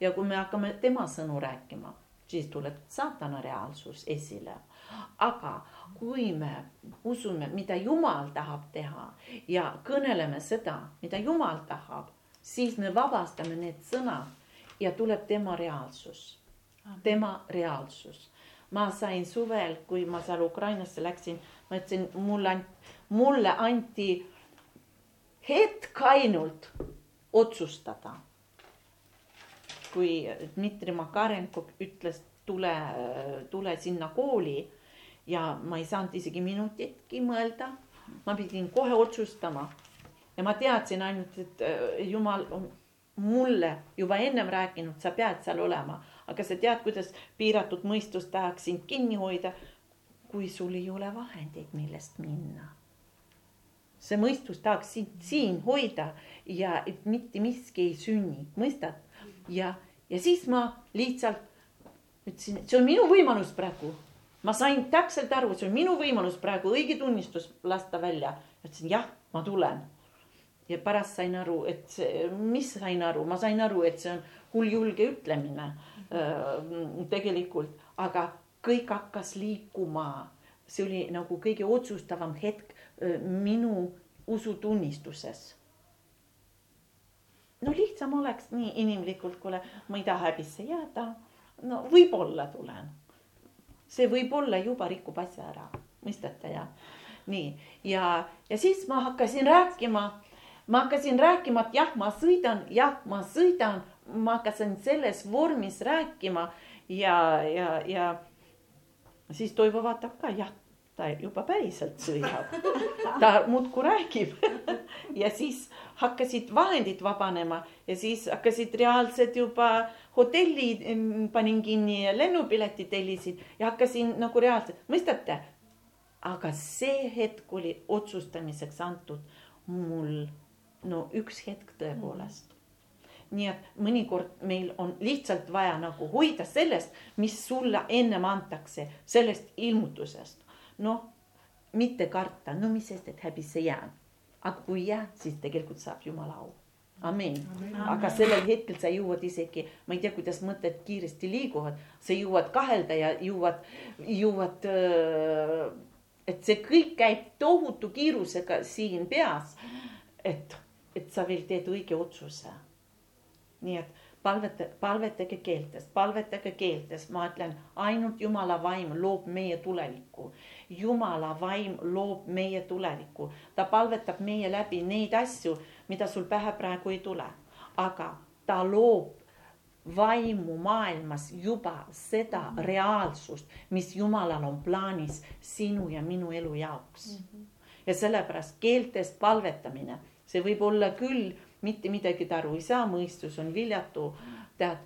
ja kui me hakkame tema sõnu rääkima, siis tuleb saatana reaalsus esile. aga kui me usume, mida Jumal tahab teha ja kõneleme seda, mida Jumal tahab, siis me vabastame need sõnad ja tuleb tema reaalsus, tema reaalsus ma sain suvel, kui ma seal Ukrainasse läksin, ma ütlesin, mulle, mulle anti hetk ainult otsustada. kui Dmitri Makarenko ütles, tule, tule sinna kooli ja ma ei saanud isegi minutitki mõelda. ma pidin kohe otsustama ja ma teadsin ainult, et äh, jumal on mulle juba ennem rääkinud, sa pead seal olema aga sa tead, kuidas piiratud mõistus tahaks sind kinni hoida, kui sul ei ole vahendeid, millest minna. see mõistus tahaks sind siin hoida ja et mitte miski ei sünni, mõistad? ja, ja siis ma lihtsalt ütlesin, et see on minu võimalus praegu. ma sain täpselt aru, see on minu võimalus praegu õige tunnistus lasta välja. ütlesin jah, ma tulen. ja pärast sain aru, et see, mis sain aru, ma sain aru, et see on hulljulge ütlemine äh, tegelikult, aga kõik hakkas liikuma. see oli nagu kõige otsustavam hetk minu usutunnistuses no lihtsam oleks nii inimlikult, kuule, ma ei taha häbisse jääda. no võib-olla tulen. see võib-olla juba rikub asja ära, mõistate ja nii ja, ja siis ma hakkasin rääkima, ma hakkasin rääkima, et jah, ma sõidan, jah, ma sõidan, ma hakkasin selles vormis rääkima ja, ja, ja siis Toivo vaatab ka, jah ta juba päriselt sõidab. ta muudkui räägib ja siis hakkasid vahendid vabanema ja siis hakkasid reaalselt juba hotelli panin kinni ja lennupiletid tellisin ja hakkasin nagu reaalselt, mõistate? aga see hetk oli otsustamiseks antud mul no üks hetk tõepoolest nii et mõnikord meil on lihtsalt vaja nagu hoida sellest, mis sulle ennem antakse, sellest ilmutusest noh, mitte karta, no mis sest, et häbisse jään. aga kui jää, siis tegelikult saab Jumala au. amin.. aga sellel hetkel sa jõuad isegi, ma ei tea, kuidas mõtted kiiresti liiguvad, sa jõuad kahelda ja jõuad, jõuad et see kõik käib tohutu kiirusega siin peas. et, et sa veel teed õige otsuse. Nii et palveta, palvetage keeltes, palvetage keeltes, ma ütlen, ainult Jumala vaim loob meie tulevikku. Jumala vaim loob meie tulevikku, ta palvetab meie läbi neid asju, mida sul pähe praegu ei tule, aga ta loob vaimu maailmas juba seda reaalsust, mis Jumalal on plaanis sinu ja minu elu jaoks mm. -hmm. ja sellepärast keeltest palvetamine, see võib olla küll mitte midagi aru ei saa, mõistus on viljatu. tead,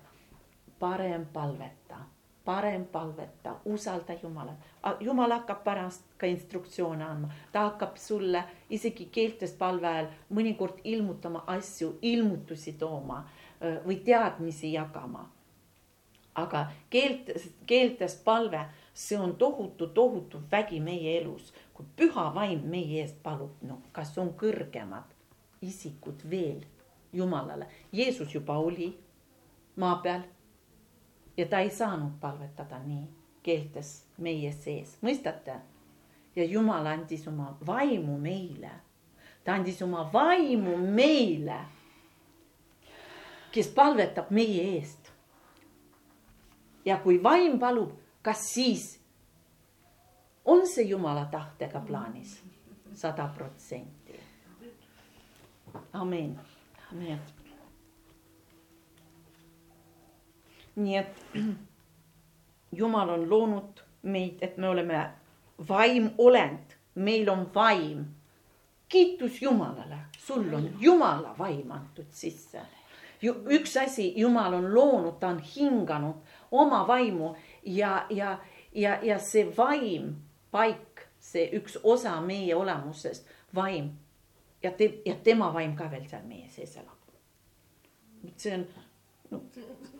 parem palveta, parem palveta, usalda Jumalat. Jumal hakkab pärast ka instruktsioone andma, ta hakkab sulle isegi keeltes palve ajal mõnikord ilmutama asju, ilmutusi tooma või teadmisi jagama. aga keelt, keeltes palve, see on tohutu, tohutu vägi meie elus, kui püha vaim meie eest palub, no kas on kõrgemad isikud veel Jumalale. Jeesus juba oli maa peal ja ta ei saanud palvetada nii keeltes meie sees, mõistate? ja Jumal andis oma vaimu meile. ta andis oma vaimu meile, kes palvetab meie eest. ja kui vaim palub, kas siis on see Jumala tahtega plaanis sada protsenti? Nii et. nii et Jumal on loonud meid, et me oleme vaimolend, meil on vaim. kiitus Jumalale, sul on Jumala vaim antud sisse. üks asi, Jumal on loonud, ta on hinganud oma vaimu ja, ja, ja, ja see vaim, paik, see üks osa meie olemusest, vaim ja te, ja tema vaim ka veel seal meie sees elab. see on, no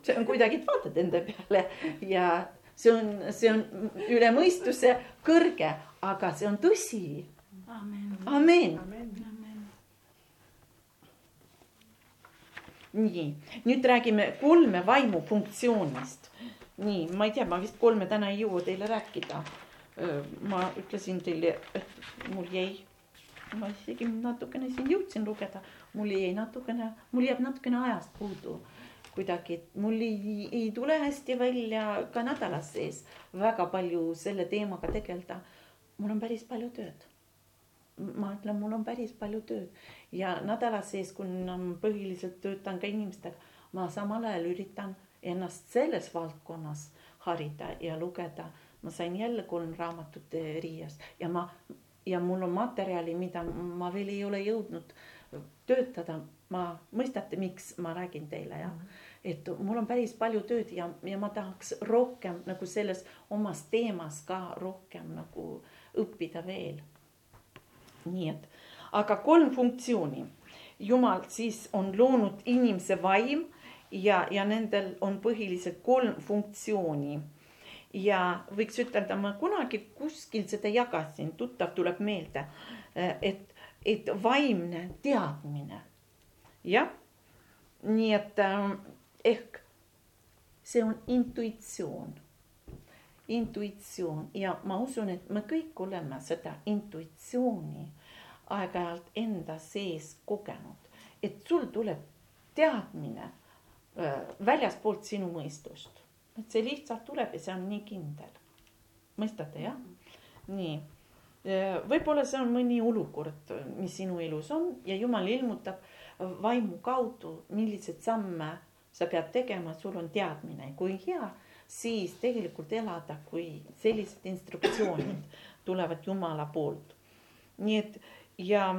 see on kuidagi, et vaatad enda peale ja see on, see on üle mõistuse kõrge, aga see on tõsi. amen, amen. amen nii, nüüd räägime kolme vaimu funktsioonist. nii, ma ei tea, ma vist kolme täna ei jõua teile rääkida. ma ütlesin teile, et mul jäi ma isegi natukene siin jõudsin lugeda, mul jäi natukene, mul jääb natukene ajast puudu kuidagi, et mul ei, ei tule hästi välja ka nädala sees väga palju selle teemaga tegeleda. mul on päris palju tööd. ma ütlen, mul on päris palju tööd ja nädala sees, kuna ma põhiliselt töötan ka inimestega, ma samal ajal üritan ennast selles valdkonnas harida ja lugeda. ma sain jälle kolm raamatut Riias ja ma ja mul on materjali, mida ma veel ei ole jõudnud töötada. ma, mõistate, miks ma räägin teile jah, mhm. et mul on päris palju tööd ja, ja ma tahaks rohkem nagu selles omas teemas ka rohkem nagu õppida veel. nii et, aga kolm funktsiooni. jumal siis on loonud inimese vaim ja, ja nendel on põhiliselt kolm funktsiooni ja võiks ütelda, ma kunagi kuskil seda jagasin, tuttav tuleb meelde, et, et vaimne teadmine. jah, nii et äh, ehk see on intuitsioon. Intuitsioon. Ja ma usun, et me kõik oleme seda intuitsiooni aeg-ajalt enda sees kogenud, et sul tuleb teadmine äh, väljaspoolt sinu mõistust, et see lihtsalt tuleb ja see on nii kindel. mõistate jah? nii, äh, võib-olla see on mõni olukord, mis sinu elus on ja jumal ilmutab vaimu kaudu, milliseid samme sa pead tegema, sul on teadmine, kui hea siis tegelikult elada, kui sellised instruktsioonid tulevad Jumala poolt. nii et ja,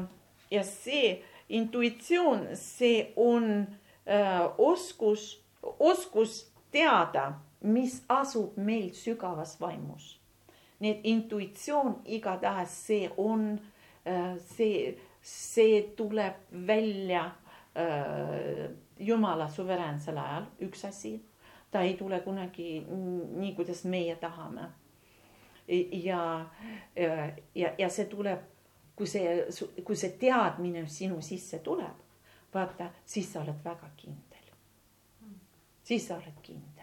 ja see intuitsioon, see on äh, oskus, oskus teada, mis asub meil sügavas vaimus. nii et intuitsioon igatahes see on äh,, see, see tuleb välja äh, Jumala suveräänsel ajal, üks asi ta ei tule kunagi nii, kuidas meie tahame. ja, ja, ja see tuleb, kui see, kui see teadmine sinu sisse tuleb, vaata, siis sa oled väga kindel. siis sa oled kindel.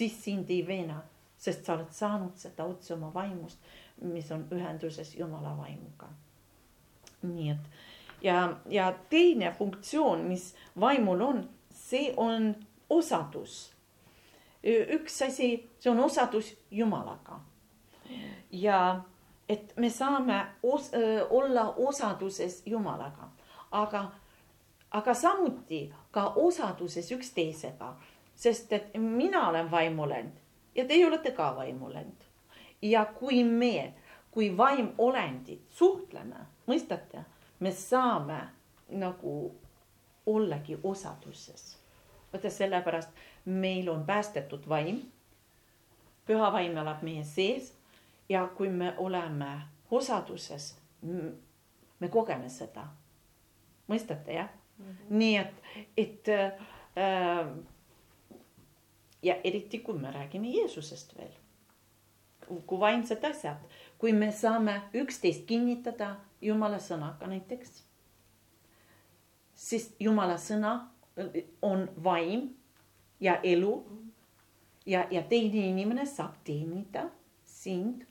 Siis sind ei veena, sest sa oled saanud seda otse oma vaimust, mis on ühenduses Jumala vaimuga. nii et ja, ja teine funktsioon, mis vaimul on, see on osadus. üks asi, see on osadus Jumalaga. ja et me saame os, olla osaduses Jumalaga, aga, aga samuti ka osaduses üksteisega, sest et mina olen vaimulend ja teie olete ka vaimulend. ja kui me, kui vaimolendid suhtleme, mõistate, me saame nagu ollagi osaduses vaata sellepärast meil on päästetud vaim. püha vaim elab meie sees ja kui me oleme osaduses, me kogeme seda. mõistate jah mm? -hmm. nii et, et äh, ja eriti, kui me räägime Jeesusest veel, kui vaimsed asjad, kui me saame üksteist kinnitada Jumala sõnaga näiteks, siis Jumala sõna on vaim ja elu. ja, ja teine inimene saab teenida sind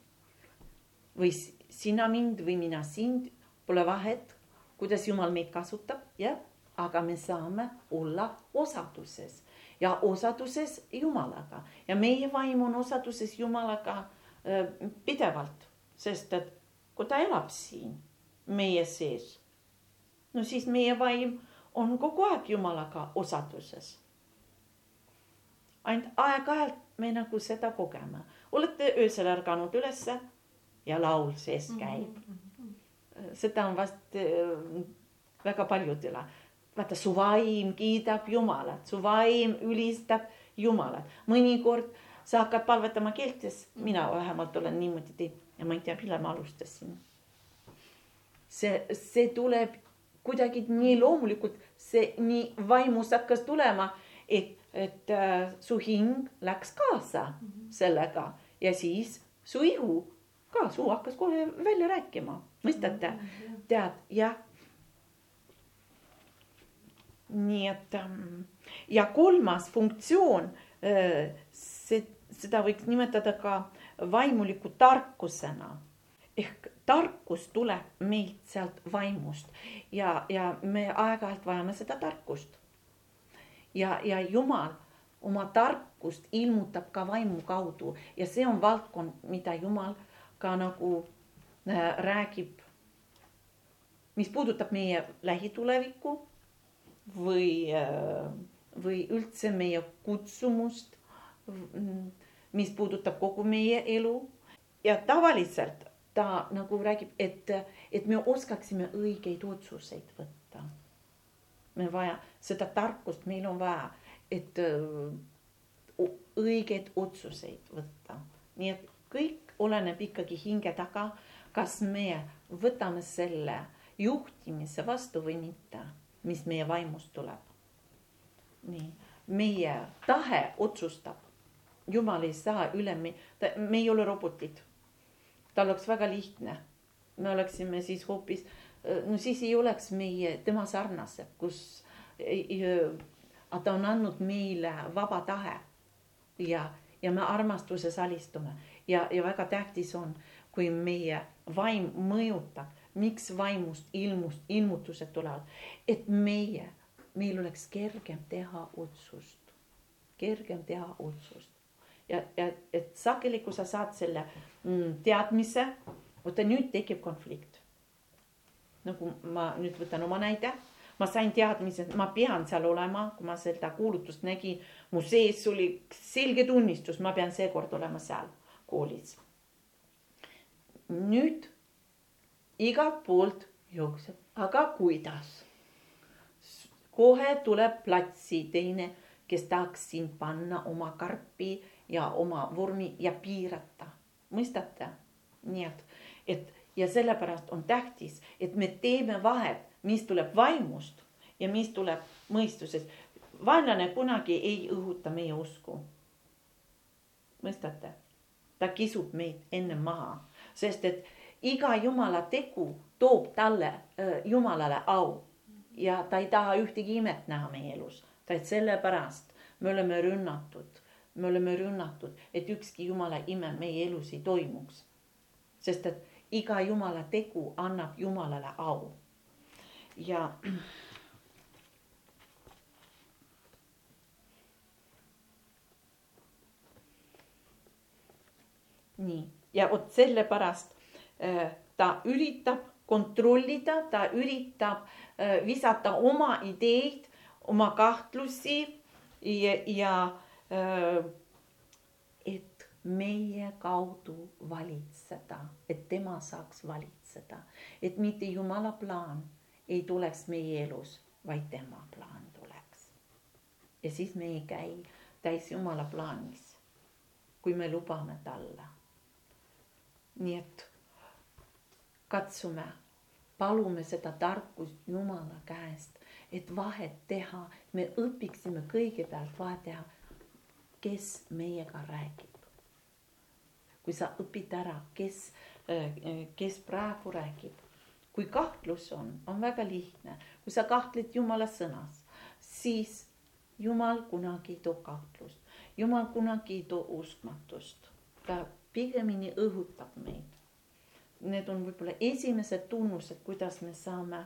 või sina mind või mina sind, pole vahet, kuidas Jumal meid kasutab, jah, aga me saame olla osaduses ja osaduses Jumalaga ja meie vaim on osaduses Jumalaga pidevalt, sest et kui ta elab siin meie sees, no siis meie vaim on kogu aeg Jumalaga osaduses. ainult aeg-ajalt me nagu seda kogeme, olete öösel ärganud ülesse ja laul sees mhm, käib mm. -hmm. seda on vast väga paljudele. Vaata, su vaim kiidab Jumalat, su vaim ülistab Jumalat, mõnikord sa hakkad palvetama keeltes, mina vähemalt olen niimoodi teinud ja ma ei tea, millal ma alustasin. see, see tuleb kuidagi nii loomulikult see nii vaimus hakkas tulema, et, et äh, su hing läks kaasa mm -hmm. sellega ja siis su ihu ka, suu hakkas kohe välja rääkima, mõistate mm, -hmm. tead, jah. Nii et ähm, ja kolmas funktsioon äh,, seda võiks nimetada ka vaimuliku tarkusena ehk tarkus tuleb meilt sealt vaimust ja, ja me aeg-ajalt vajame seda tarkust. ja, ja Jumal oma tarkust ilmutab ka vaimu kaudu ja see on valdkond, mida Jumal ka nagu äh, räägib. mis puudutab meie lähitulevikku või äh,, või üldse meie kutsumust, mis puudutab kogu meie elu. Ja tavaliselt ta nagu räägib, et, et me oskaksime õigeid otsuseid võtta. me vaja seda tarkust, meil on vaja, et õigeid otsuseid võtta, nii et kõik oleneb ikkagi hinge taga, kas me võtame selle juhtimise vastu või mitte, mis meie vaimust tuleb. nii, meie tahe otsustab, jumal ei saa üle me, me ei ole robotid. tal oleks väga lihtne. me oleksime siis hoopis, no siis ei oleks meie tema sarnased, kus aga ta on andnud meile vaba tahe ja, ja me armastuses alistume ja, ja väga tähtis on, kui meie vaim mõjutab, miks vaimust ilmust, ilmutused tulevad, et meie, meil oleks kergem teha otsust, kergem teha otsust. Ja, ja et sageli, kui sa saad selle mm, teadmise, vaata nüüd tekib konflikt. nagu ma nüüd võtan oma näide. Ma sain teadmise, ma pean seal olema, kui ma seda kuulutust nägin, mu sees oli selge tunnistus, ma pean seekord olema seal koolis. nüüd igalt poolt jookseb, aga kuidas? kohe tuleb platsi teine, kes tahaks sind panna oma karpi ja oma vormi ja piirata, mõistate? nii et, et ja sellepärast on tähtis, et me teeme vahet mis tuleb vaimust ja mis tuleb mõistusest. vaenlane kunagi ei õhuta meie usku. mõistate? ta kisub meid enne maha, sest et iga jumala tegu toob talle jumalale au. Ja ta ei taha ühtegi imet näha meie elus, vaid sellepärast me oleme rünnatud, me oleme rünnatud, et ükski jumala ime meie elus ei toimuks. sest et iga jumala tegu annab jumalale au. Ja nii, ja vot sellepärast ta üritab kontrollida, ta üritab äh, visata oma ideid, oma kahtlusi ja, ja äh, et meie kaudu valitseda, et tema saaks valitseda, et mitte Jumala plaan ei tuleks meie elus, vaid tema plaan tuleks. ja siis me ei käi täis Jumala plaanis, kui me lubame talle. nii et katsume, palume seda tarkust Jumala käest, et vahet teha, me õpiksime kõigepealt vahet teha, kes meiega räägib. kui sa õpid ära, kes, kes praegu räägib. Kui kahtlus on, on väga lihtne, kui sa kahtled Jumala sõnas, siis Jumal kunagi ei too kahtlust, Jumal kunagi ei too uskmatust, ta pigemini õhutab meid. Need on võib-olla esimesed tunnused, kuidas me saame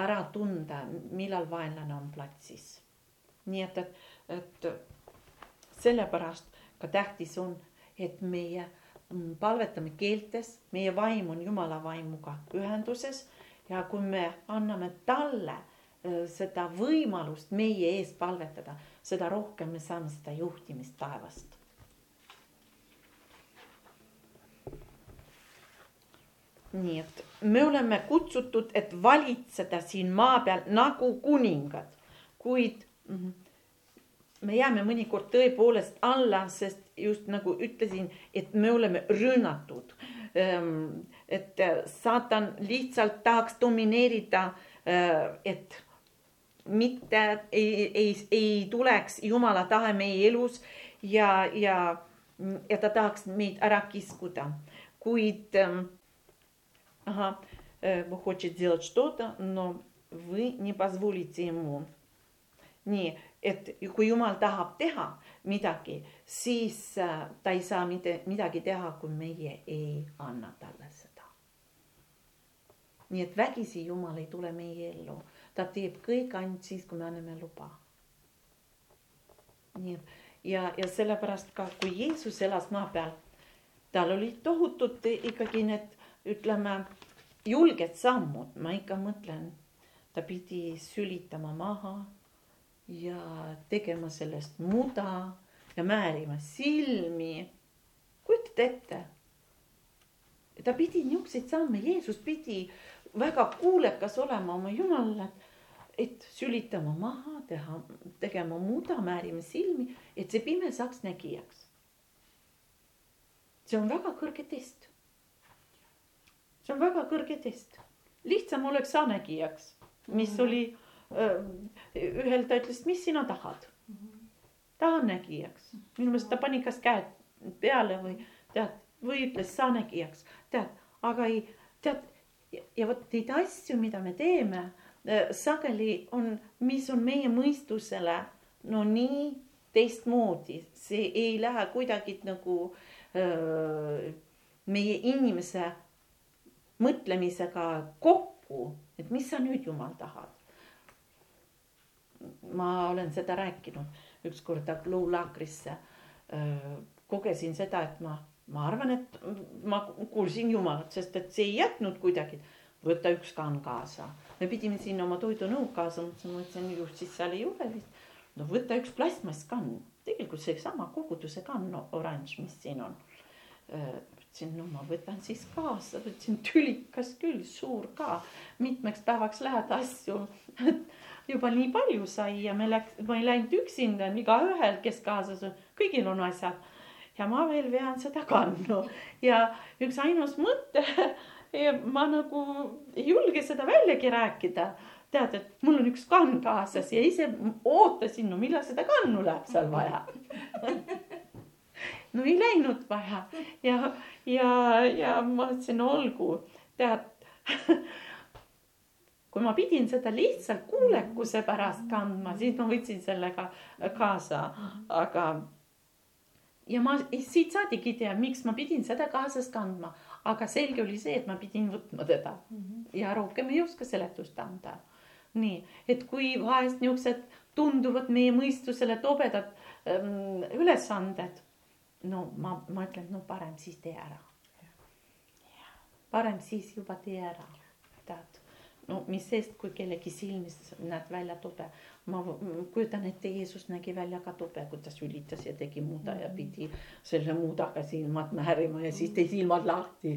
ära tunda, millal vaenlane on platsis. nii et, et, et sellepärast ka tähtis on, et meie Mm, palvetame keeltes, meie vaim on Jumala vaimuga ühenduses ja kui me anname talle äh, seda võimalust meie eest palvetada, seda rohkem me saame seda juhtimist taevast. Nii et me oleme kutsutud, et valitseda siin maa peal nagu kuningad, kuid me jääme mõnikord tõepoolest alla, sest just nagu ütlesin, et me oleme rünnatud. Ehm, et saatan lihtsalt tahaks domineerida, eh, et mitte ei, ei, ei tuleks jumala tahe meie elus ja, ja, ja ta tahaks meid ära kiskuda, kuid ага, хочет сделать что-то, но вы не позволите ему. nii et kui jumal tahab teha midagi, siis äh, ta ei saa mitte midagi teha, kui meie ei anna talle seda. nii et vägisi jumal ei tule meie ellu, ta teeb kõik ainult siis, kui me anname luba. nii et ja, ja sellepärast ka, kui Jeesus elas maa peal, tal olid tohutud ikkagi need, ütleme, julged sammud, ma ikka mõtlen, ta pidi sülitama maha ja tegema sellest muda ja määrima silmi. kujutad ette? ta pidi niisuguseid samme, Jeesus pidi väga kuulekas olema oma Jumalale, et sülitama maha, teha, tegema muda, määrima silmi, et see pime saaks nägijaks. see on väga kõrge test. See on väga kõrge test, lihtsam oleks sa nägijaks, mis oli mm -hmm ühel ta ütles, mis sina tahad. tahanägijaks. minu meelest ta pani kas käed peale või tead, või ütles saanägijaks, tead, aga ei, tead ja vot neid asju, mida me teeme, äh, sageli on, mis on meie mõistusele no nii teistmoodi, see ei lähe kuidagi nagu öö, äh, meie inimese mõtlemisega kokku, et mis sa nüüd, jumal, tahad. ma olen seda rääkinud ükskord luulaagrisse, äh, kogesin seda, et ma ma arvan, et ma kuulsin Jumalat, sest et see ei jätnud kuidagi. võta üks kann kaasa, me pidime sinna oma toidunõud kaasa, mõtlesin, mõtlesin just siis seal ei ole vist. no võta üks plastmasskann, tegelikult seesama koguduse kann oranž, mis siin on. Ütlesin, no ma võtan siis kaasa, võtsin tülikas küll, suur ka, mitmeks päevaks lähed asju. Juba nii palju sai ja me läks, ma ei läinud üksinda, igaühel, kes kaasas on, kõigil on asjad. Ja ma veel vean seda kannu. Ja üks ainus mõte ja ma nagu ei julge seda väljagi rääkida. tead, et mul on üks kann kaasas ja ise ootasin, no millal seda kannu läheb seal vaja no ei läinud vaja. Ja, ja, ja ma ütlesin, olgu, tead kui ma pidin seda lihtsalt kuulekuse pärast kandma, siis ma võtsin sellega kaasa, aga ja ma siit saadigi tean, miks ma pidin seda kaasas kandma, aga selge oli see, et ma pidin võtma teda. Ja rohkem ei oska seletust anda. nii, et kui vahest niisugused tunduvad meie mõistusele tobedad ähm, ülesanded, no ma, ma ütlen, no parem siis tee ära. parem siis juba tee ära, tead no mis sest, kui kellegi silmis näed välja tobe. ma kujutan ette, Jeesus nägi välja ka tobe, kui ta sülitas ja tegi muda ja pidi selle mudaga silmad määrima ja siis tegi silmad lahti.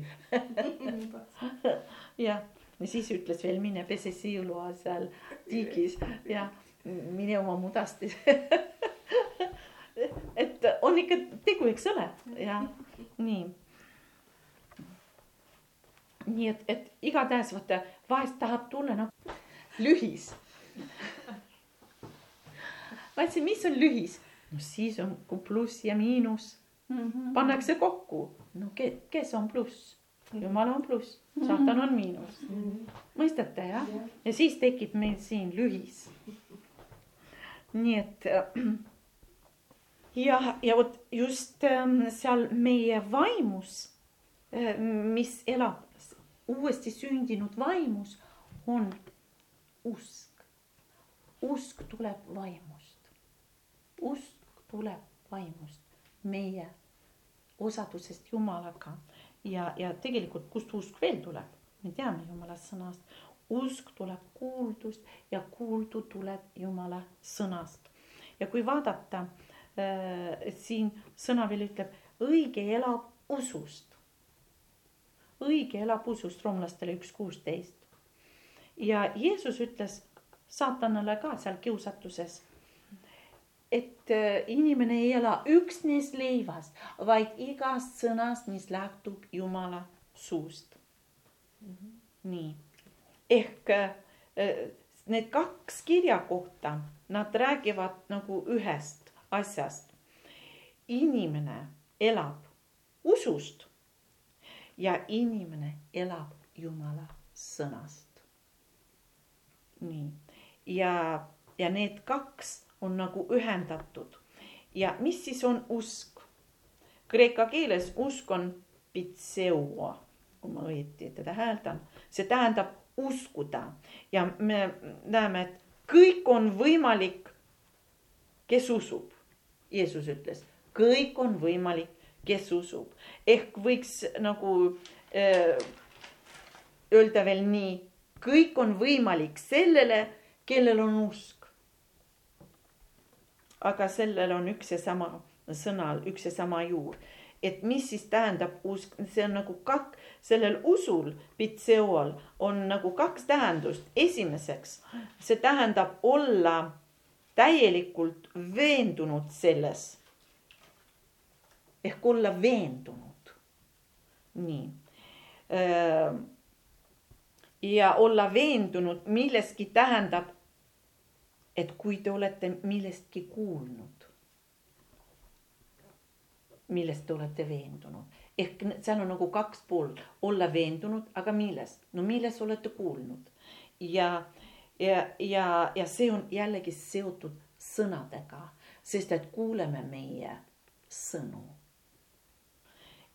Jah, ja siis ütles veel mine pese siilua seal tiigis. Ja mine oma mudast et on ikka tegu, eks ole, ja nii nii et, et igatahes vaata vahest tahab tulla nagu lühis. ma ütlesin, mis on lühis? no siis on, pluss ja miinus mm -hmm. pannakse kokku. no ke, kes on pluss? jumal on pluss, saatan on miinus mm. -hmm. mõistate jah ja.? siis tekib meil siin lühis. nii et ja, ja vot just ähm, seal meie vaimus, äh, mis elab uuesti sündinud vaimus on usk. usk tuleb vaimust. usk tuleb vaimust, meie osadusest Jumalaga ja, ja tegelikult, kust usk veel tuleb, me teame Jumala sõnast. usk tuleb kuuldust ja kuuldu tuleb Jumala sõnast. ja kui vaadata siin sõna veel ütleb, õige elab usust õige elab usust, roomlastele üks kuusteist. ja Jeesus ütles saatanale ka seal kiusatuses, et äh, inimene ei ela üksnes leivast, vaid igast sõnast, mis lähtub Jumala suust mm. -hmm. nii, ehk äh, need kaks kirjakohta, nad räägivad nagu ühest asjast. inimene elab usust ja inimene elab Jumala sõnast. nii, ja, ja need kaks on nagu ühendatud. ja mis siis on usk? Kreeka keeles usk on pitseua, kui ma õieti teda hääldan, see tähendab uskuda ja me näeme, et kõik on võimalik, kes usub. Jeesus ütles, kõik on võimalik kes usub. ehk võiks nagu öö, äh, öelda veel nii, kõik on võimalik sellele, kellel on usk. aga sellel on üks ja sama sõnal, üks ja sama juur. et mis siis tähendab usk, see on nagu kak-, sellel usul, pitseol on nagu kaks tähendust. esimeseks, see tähendab olla täielikult veendunud selles ehk olla veendunud. nii. ja olla veendunud milleski tähendab, et kui te olete millestki kuulnud, milles te olete veendunud. ehk seal on nagu kaks poolt, olla veendunud, aga milles, no milles olete kuulnud ja, ja, ja, ja see on jällegi seotud sõnadega, sest et kuuleme meie sõnu.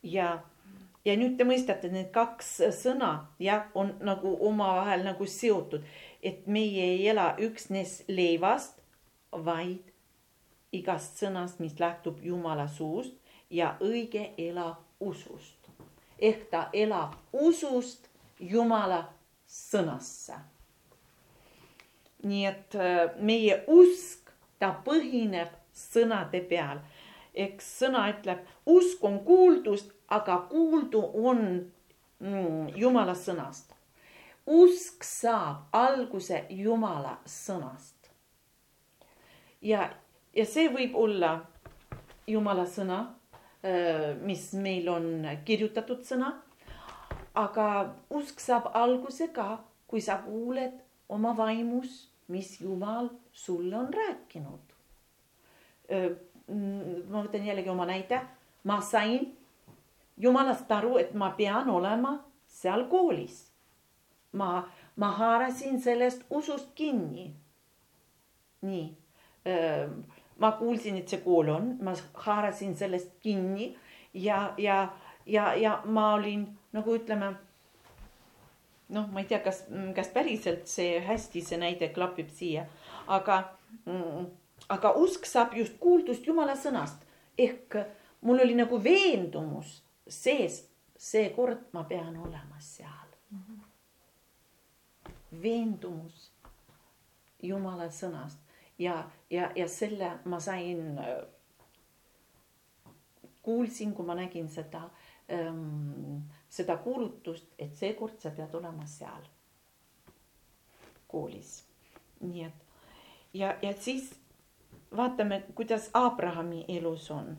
ja, ja nüüd te mõistate, need kaks sõna jah, on nagu omavahel nagu seotud, et meie ei ela üksnes leivast, vaid igast sõnast, mis lähtub Jumala suust ja õige elab usust. ehk ta elab usust Jumala sõnasse. Nii et äh, meie usk, ta põhineb sõnade peal. eks sõna ütleb, usk on kuuldust, aga kuuldu on mm, Jumala sõnast. usk saab alguse Jumala sõnast. ja, ja see võib olla Jumala sõna Äh, mis meil on kirjutatud sõna. aga usk saab alguse ka, kui sa kuuled oma vaimus, mis Jumal sulle on rääkinud. Äh, ma võtan jällegi oma näite, ma sain Jumalast aru, et ma pean olema seal koolis. ma, ma haarasin sellest usust kinni. nii ma kuulsin, et see kool on, ma haarasin sellest kinni ja, ja, ja, ja ma olin nagu ütleme. Noh, ma ei tea, kas, kas päriselt see hästi, see näide klapib siia, aga, aga usk saab just kuuldust Jumala sõnast ehk mul oli nagu veendumus sees, seekord ma pean olema seal mm. -hmm. veendumus Jumala sõnast ja, ja, ja selle ma sain, kuulsin, kui ma nägin seda ähm,, seda kuulutust, et seekord sa pead olema seal koolis. nii et ja, ja siis vaatame, kuidas Abrahami elus on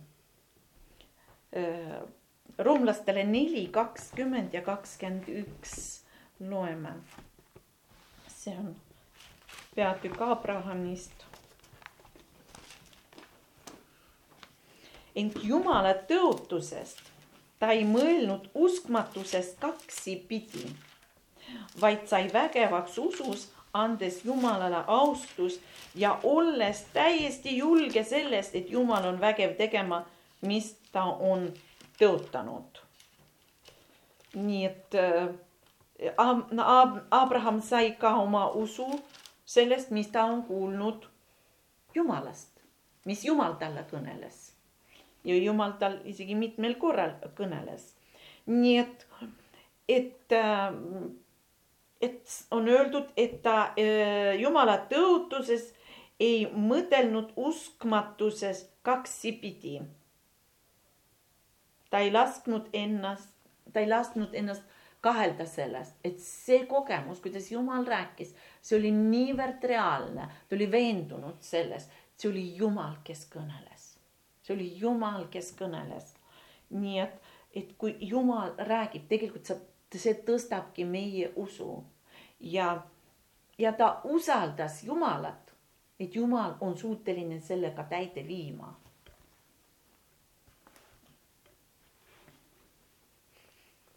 roomlastele neli, kakskümmend ja kakskümmend üks loeme. see on peatükk Abrahamist ent Jumala tõotusest ta ei mõelnud uskmatusest kaksipidi, vaid sai vägevaks usus, andes Jumalale austus ja olles täiesti julge sellest, et Jumal on vägev tegema, mis ta on tõotanud. nii et äh, Abraham sai ka oma usu sellest, mis ta on kuulnud Jumalast, mis Jumal talle kõneles ja Jumal tal isegi mitmel korral kõneles. nii et, et, äh, et on öeldud, et ta äh, Jumala tõotuses ei mõtelnud uskmatuses kaksipidi. ta ei lasknud ennast, ta ei lasknud ennast kahelda sellest, et see kogemus, kuidas Jumal rääkis, see oli niivõrd reaalne, ta oli veendunud selles, see oli Jumal, kes kõneles see oli Jumal, kes kõneles. nii et, et kui Jumal räägib, tegelikult sa, see tõstabki meie usu ja, ja ta usaldas Jumalat, et Jumal on suuteline sellega täide viima.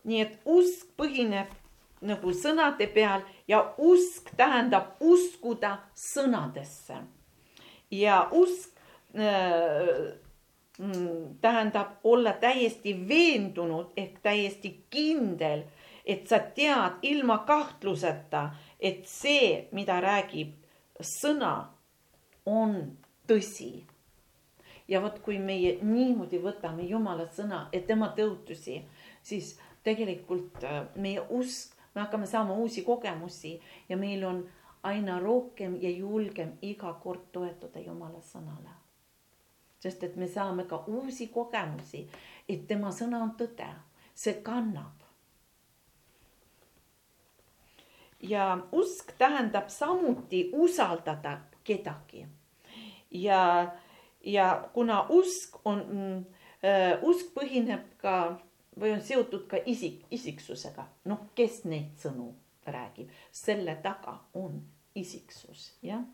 nii et usk põhineb nagu sõnade peal ja usk tähendab uskuda sõnadesse ja usk äh, tähendab olla täiesti veendunud ehk täiesti kindel, et sa tead ilma kahtluseta, et see, mida räägib sõna, on tõsi. ja vot, kui meie niimoodi võtame Jumala sõna ja tema tõotusi, siis tegelikult äh, meie usk, me hakkame saama uusi kogemusi ja meil on aina rohkem ja julgem iga kord toetuda Jumala sõnale sest et me saame ka uusi kogemusi, et tema sõna on tõde, see kannab. ja usk tähendab samuti usaldada kedagi. ja, ja kuna usk on äh,, usk põhineb ka või on seotud ka isik, isiksusega, noh, kes neid sõnu räägib, selle taga on isiksus, jah.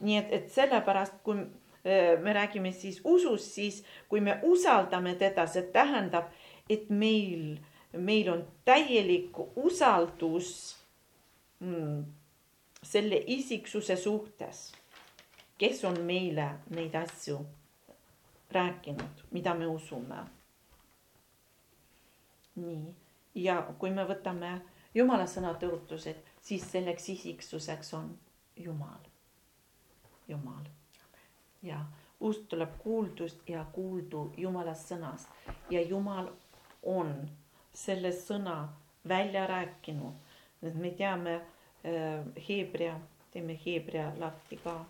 nii et, et sellepärast, kui me räägime siis usust, siis kui me usaldame teda, see tähendab, et meil, meil on täielik usaldus mm, selle isiksuse suhtes, kes on meile neid asju rääkinud, mida me usume. nii, ja kui me võtame Jumala sõna tõotused, siis selleks isiksuseks on Jumal, Jumal. Ja usk tuleb kuuldust ja kuuldu Jumala sõnast ja Jumal on selle sõna välja rääkinud. me teame äh, Hebra, teeme Hebra lahti ka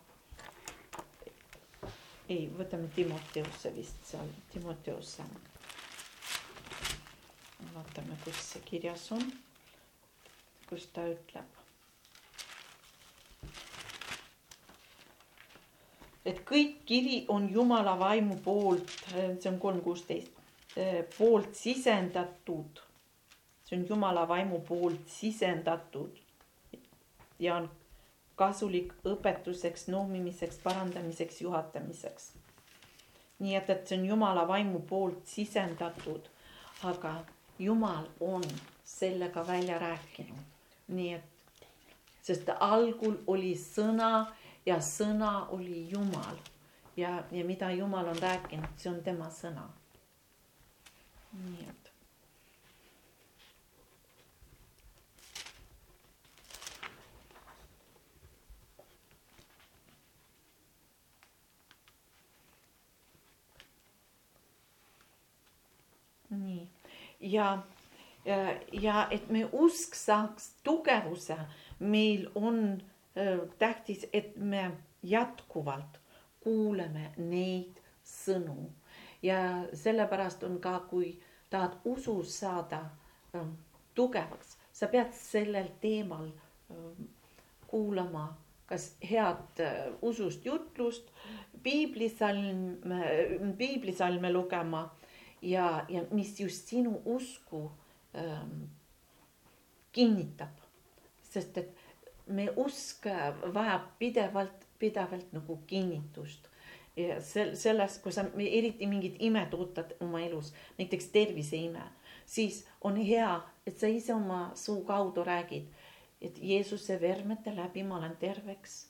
ei, võtame Timoteuse vist seal, Timoteuse. vaatame, kus see kirjas on, kus ta ütleb. Et kõik kiri on Jumala vaimu poolt, see on kolm kuusteist, poolt sisendatud. see on Jumala vaimu poolt sisendatud ja on kasulik õpetuseks, noomimiseks, parandamiseks, juhatamiseks. nii et, et see on Jumala vaimu poolt sisendatud, aga Jumal on sellega välja rääkinud, nii et, sest algul oli sõna ja sõna oli Jumal. Ja, ja mida Jumal on rääkinud, see on tema sõna. nii et. Nii. Ja, ja, ja et me usk saaks tugevuse, meil on tähtis, et me jätkuvalt kuuleme neid sõnu ja sellepärast on ka, kui tahad usus saada tugevaks, sa pead sellel teemal kuulama kas head usust jutlust, piiblisalm, piiblisalme lugema ja, ja mis just sinu usku ähm, kinnitab. sest et me usk vajab pidevalt, pidevalt nagu kinnitust. ja sel-, selles, kui sa eriti mingit imet ootad oma elus, näiteks terviseime, siis on hea, et sa ise oma suu kaudu räägid, et Jeesuse vermete läbi ma olen terveks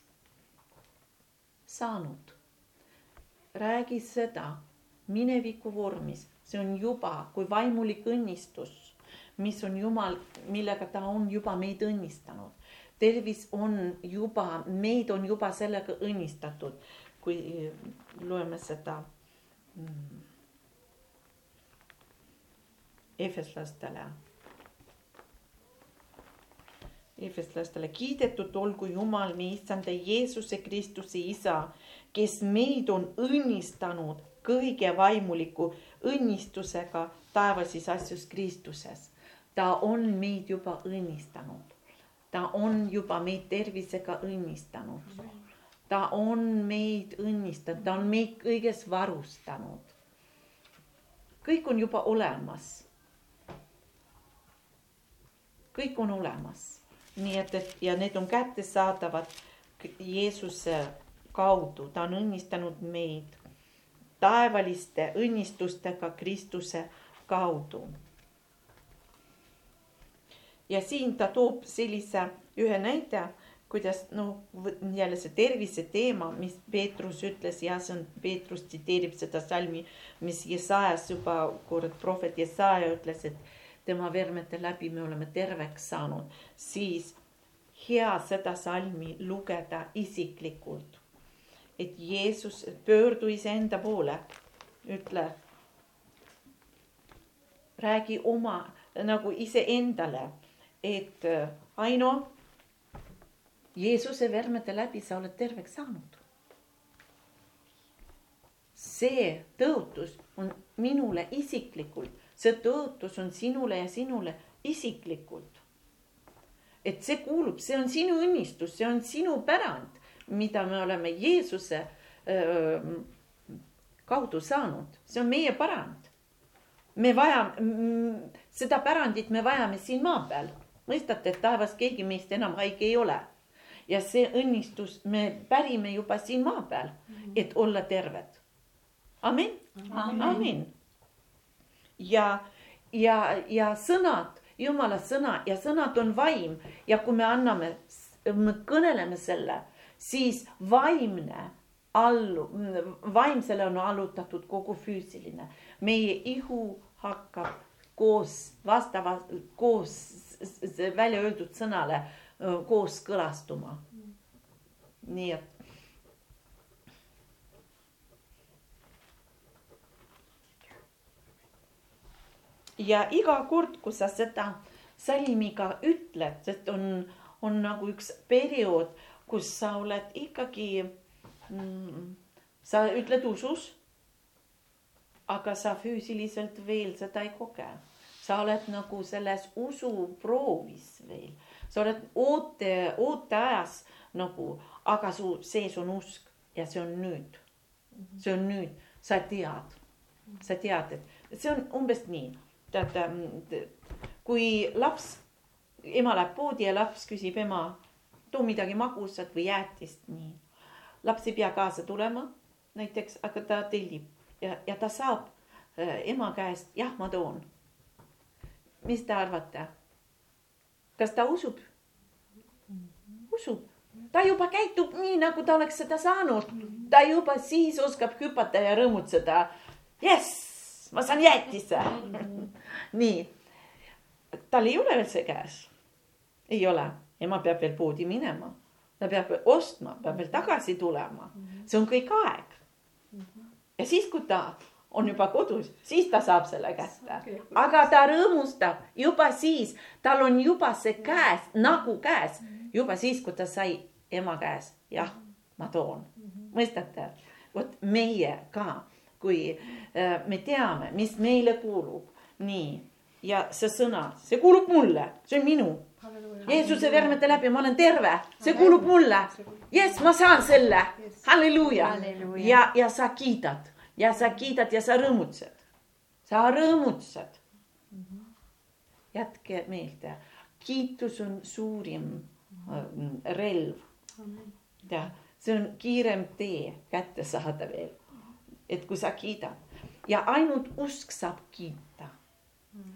saanud. räägi seda mineviku vormis see on juba kui vaimulik õnnistus, mis on Jumal, millega ta on juba meid õnnistanud. Tervis on juba, meid on juba sellega õnnistatud, kui loeme seda mm, efeslastele. Efeslastele kiidetud olgu Jumal, meie issanda Jeesuse Kristuse isa, kes meid on õnnistanud kõige vaimuliku õnnistusega taevasis asjus Kristuses. ta on meid juba õnnistanud. Ta on juba meid tervisega õnnistanud. ta on meid õnnistanud, ta on meid kõiges varustanud. kõik on juba olemas. kõik on olemas, nii et, et ja need on kättesaadavad Jeesuse kaudu, ta on õnnistanud meid taevaliste õnnistustega Kristuse kaudu. Ja siin ta toob sellise ühe näite, kuidas noh, jälle see tervise teema, mis Peetrus ütles ja see on, Peetrus tsiteerib seda salmi, mis Jesajas juba kord prohvet Jesaja ütles, et tema vermete läbi me oleme terveks saanud, siis hea seda salmi lugeda isiklikult et Jeesus pöördu iseenda poole, ütle. räägi oma nagu iseendale, et äh, Aino, Jeesuse vermete läbi sa oled terveks saanud. see tõotus on minule isiklikult, see tõotus on sinule ja sinule isiklikult. et see kuulub, see on sinu õnnistus, see on sinu pärand mida me oleme Jeesuse öö, kaudu saanud, see on meie pärand. me vajame, seda pärandit me vajame siin maa peal. Mõistate, et taevas keegi meist enam haige ei ole. ja see õnnistus me pärime juba siin maa peal, et olla terved. amin, amin. ja, ja, ja sõnad, jumala sõna ja sõnad on vaim ja kui me anname, me kõneleme selle, siis vaimne allu, vaimsele on allutatud kogu füüsiline, meie ihu hakkab koos vastavalt, koos välja öeldud sõnale kooskõlastuma. nii et. ja iga kord, kui sa seda salmiga ütled, sest on, on nagu üks periood, kus sa oled ikkagi mm,, sa ütled usus. aga sa füüsiliselt veel seda ei koge sa oled nagu selles usuproovis veel, sa oled oote, ooteajas nagu, aga su sees on usk ja see on nüüd. see on nüüd, sa tead, sa tead, et see on umbes nii, tead, kui laps, ema läheb poodi ja laps küsib ema, too midagi magusat või jäätist, nii. laps ei pea kaasa tulema näiteks, aga ta tellib ja, ja ta saab äh, ema käest, jah, ma toon mis te arvate? kas ta usub? usub, ta juba käitub nii, nagu ta oleks seda saanud, ta juba siis oskab hüpata ja rõõmutseda. jess, ma saan jäätise. Nii, tal ei ole veel see käes, ei ole, ema peab veel poodi minema, ta peab ostma, peab veel tagasi tulema, see on kõik aeg. ja siis, kui ta on juba kodus, siis ta saab selle kätte. aga ta rõõmustab juba siis, tal on juba see käes, nagu käes, juba siis, kui ta sai ema käes, jah, ma toon. mõistate? vot meie ka, kui äh, me teame, mis meile kuulub, nii. Ja see sõna, see kuulub mulle, see on minu. Jeesuse vermete läbi, ma olen terve, see kuulub mulle. jess, ma saan selle, halleluuja. Ja, ja sa kiidad ja sa kiidad ja sa rõõmutsed. sa rõõmutsed mm. jätke meelde, kiitus on suurim äh, relv. ja see on kiirem tee kätte saada veel. et kui sa kiidad ja ainult usk saab kiita mm.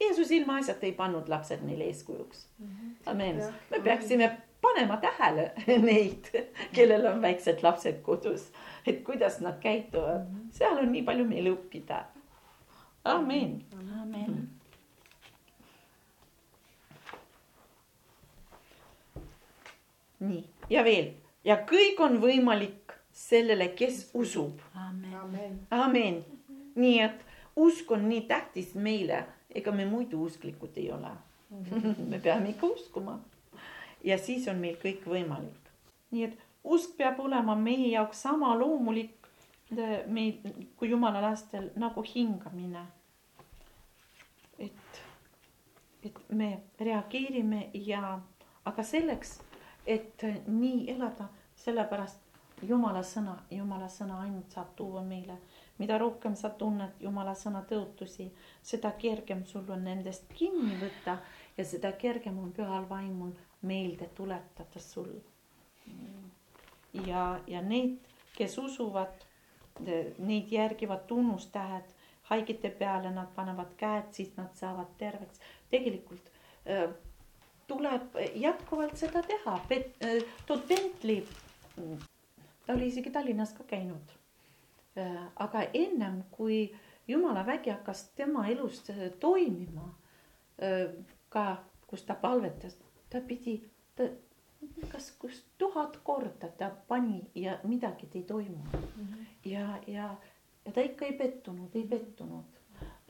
Jeesus ilmaasjata ei pannud lapsed neile eeskujuks mm. -hmm. amen, me peaksime panema tähele neid, kellel on väiksed lapsed kodus et kuidas nad käituvad, seal on nii palju meil õppida. amin. amen. nii ja veel ja kõik on võimalik sellele, kes usub. amen, amen.. nii et usk on nii tähtis meile, ega me muidu usklikud ei ole me peame ikka uskuma. Ja siis on meil kõik võimalik. nii et usk peab olema meie jaoks sama loomulik meil kui jumala lastel nagu hingamine. et, et me reageerime ja, aga selleks, et nii elada, sellepärast jumala sõna, jumala sõna ainult saab tuua meile, mida rohkem sa tunned jumala sõna tõotusi, seda kergem sul on nendest kinni võtta ja seda kergem on pühal vaimul meelde tuletada sul ja, ja neid, kes usuvad, neid järgivad tunnustähed haigete peale, nad panevad käed, siis nad saavad terveks. tegelikult äh, tuleb jätkuvalt seda teha. Äh, Todd Bentley, ta oli isegi Tallinnas ka käinud. Äh, aga ennem kui jumala vägi hakkas tema elus toimima, ka kus ta palvetas, ta pidi, ta kas, kus tuhat korda ta pani ja midagi ei toimunud mm. -hmm. ja, ja, ja ta ikka ei pettunud, ei pettunud.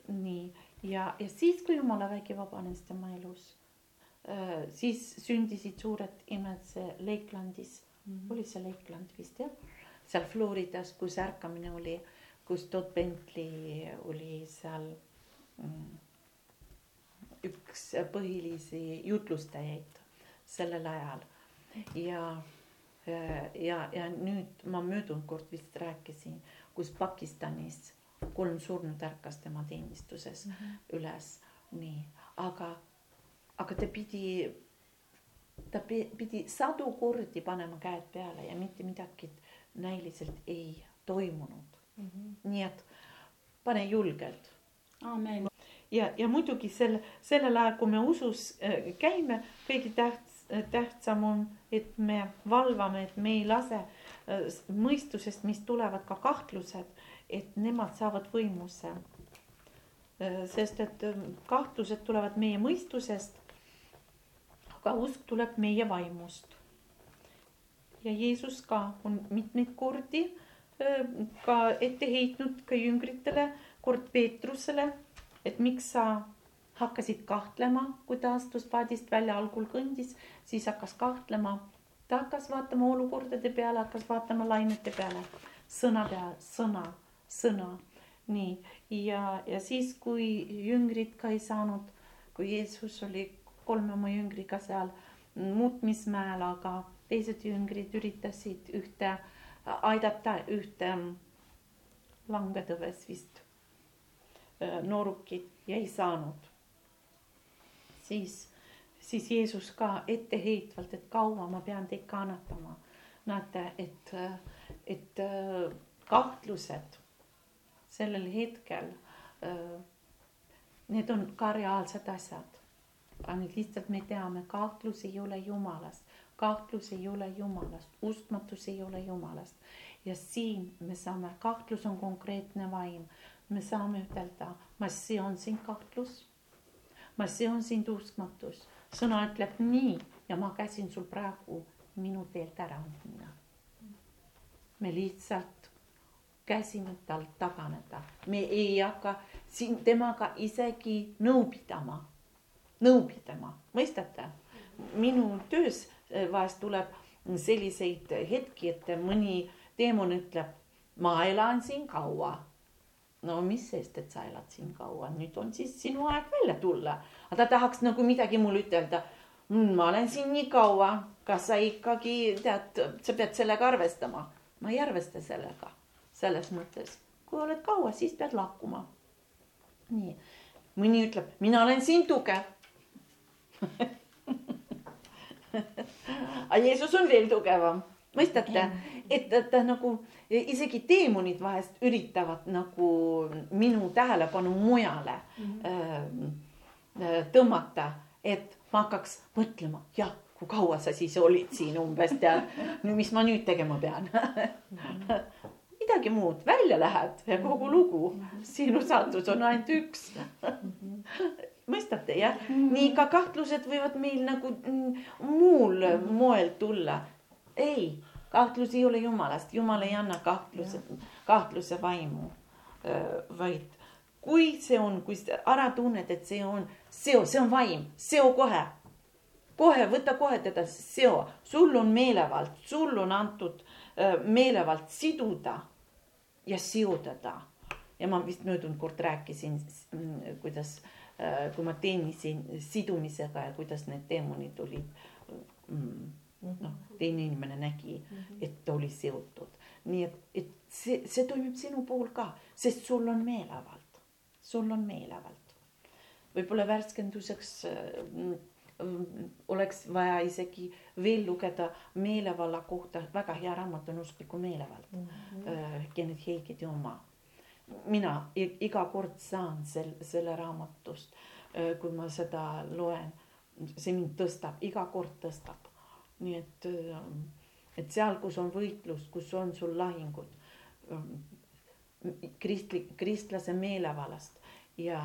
nii, ja, ja siis, kui jumala vägi vabanes tema elus äh,, siis sündisid suured imed see Lakelandis mm, -hmm. oli see Lakeland vist jah, seal Floridas, kus ärkamine oli, kus Todd Bentley oli seal mm, üks põhilisi jutlustajaid sellel ajal ja, ja, ja nüüd ma möödunud kord vist rääkisin, kus Pakistanis kolm surnut ärkas tema teenistuses mm -hmm. üles, nii, aga, aga ta pidi ta pidi sadu kordi panema käed peale ja mitte midagi näiliselt ei toimunud mm. -hmm. nii et pane julgelt. amen. Ja, ja muidugi sel, sellel ajal, kui me usus äh, käime, kõige tähts, tähtsam on, et me valvame, et me ei lase äh, mõistusest, mis tulevad ka kahtlused, et nemad saavad võimusse. Äh, sest et kahtlused tulevad meie mõistusest aga usk tuleb meie vaimust. ja Jeesus ka on mitmeid kordi ka ette heitnud ka jüngritele, kord Peetrusele, et miks sa hakkasid kahtlema, kui ta astus paadist välja, algul kõndis, siis hakkas kahtlema. ta hakkas vaatama olukordade peale, hakkas vaatama lainete peale, sõna peale, sõna, sõna. nii, ja, ja siis, kui jüngrid ka ei saanud, kui Jeesus oli kolme oma jüngriga seal muutmismäel, aga teised jüngrid üritasid ühte aidata ühte langetõves vist noorukit ja ei saanud. siis, siis Jeesus ka etteheitvalt, et kaua ma pean teid kannatama. näete, et, et kahtlused sellel hetkel, need on ka reaalsed asjad ainult lihtsalt me teame, kahtlus ei ole jumalast, kahtlus ei ole jumalast, uskmatus ei ole jumalast. ja siin me saame, kahtlus on konkreetne vaim, me saame ütelda, ma seon sind kahtlus. ma seon sind uskmatus, sõna ütleb nii ja ma käsin sul praegu minu teelt ära minna. me lihtsalt käsime tal taganeda, me ei hakka siin temaga isegi nõu pidama nõu pidama, mõistate? minu töös eh, vahest tuleb selliseid hetki, et mõni teemon ütleb, ma elan siin kaua. No mis sest, et sa elad siin kaua, nüüd on siis sinu aeg välja tulla, aga ta tahaks nagu midagi mulle ütelda. Mm,. ma olen siin nii kaua, kas sa ikkagi tead, sa pead sellega arvestama. ma ei arvesta sellega, selles mõttes, kui oled kaua, siis pead lahkuma. nii, mõni ütleb, mina olen siin tugev. Aga Jeesus on veel tugevam, mõistate, et ta, ta nagu isegi teemonid vahest üritavad nagu minu tähelepanu mujale mm -hmm. tõmmata, et ma hakkaks mõtlema, jah, kui kaua sa siis olid siin umbes tead, mis ma nüüd tegema pean? Midagi muud, välja lähed ja kogu lugu, sinu saatus on ainult üks. Mõistate jah? -hmm. nii ka kahtlused võivad meil nagu mm, muul moel tulla. Ei, kahtlus ei ole jumalast, jumal ei anna kahtluse, kahtluse vaimu, vaid kui see on, kui sa ära tunned, et see on seo, see on vaim, seo kohe. kohe, võta kohe teda, seo, sul on meelevald, sul on antud meelevald siduda ja ta. ja ma vist möödunud kord rääkisin, kuidas äh, Äh, kui ma teenisin sidumisega ja kuidas need teemonid olid mm,. Noh, teine inimene nägi, et ta oli seotud, nii et, et see, see toimib sinu puhul ka, sest sul on meelevald, sul on meelevald. võib-olla värskenduseks mm, oleks vaja isegi veel lugeda meelevalla kohta, väga hea raamat on Uskliku meelevald mm, -hmm. Kenneth Heigedi oma. Mina iga kord saan sel, selle raamatust, kui ma seda loen, see mind tõstab, iga kord tõstab. Nii et, et seal, kus on võitlus, kus on sul lahingud, kristlik, kristlase meelevallast ja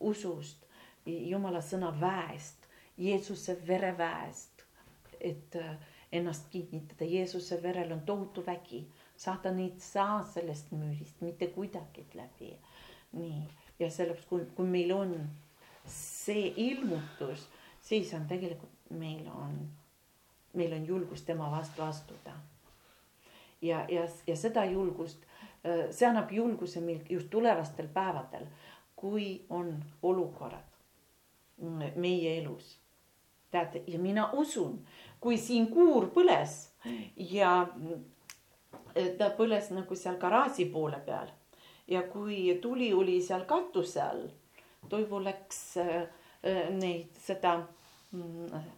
usust, jumala sõna väest, Jeesuse vereväest, et ennast kinnitada, Jeesuse verel on tohutu vägi. Saatan ei saa sellest müürist mitte kuidagi läbi. nii, ja sellepärast, kui, kui meil on see ilmutus, siis on tegelikult, meil on, meil on julgust tema vastu astuda. ja, ja, ja seda julgust, äh, see annab julguse meil just tulevastel päevadel, kui on olukorrad meie elus. teate, ja mina usun, kui siin kuur põles ja ta põles nagu seal garaaži poole peal ja kui tuli oli seal katuse all, Toivo läks äh, neid, seda mm,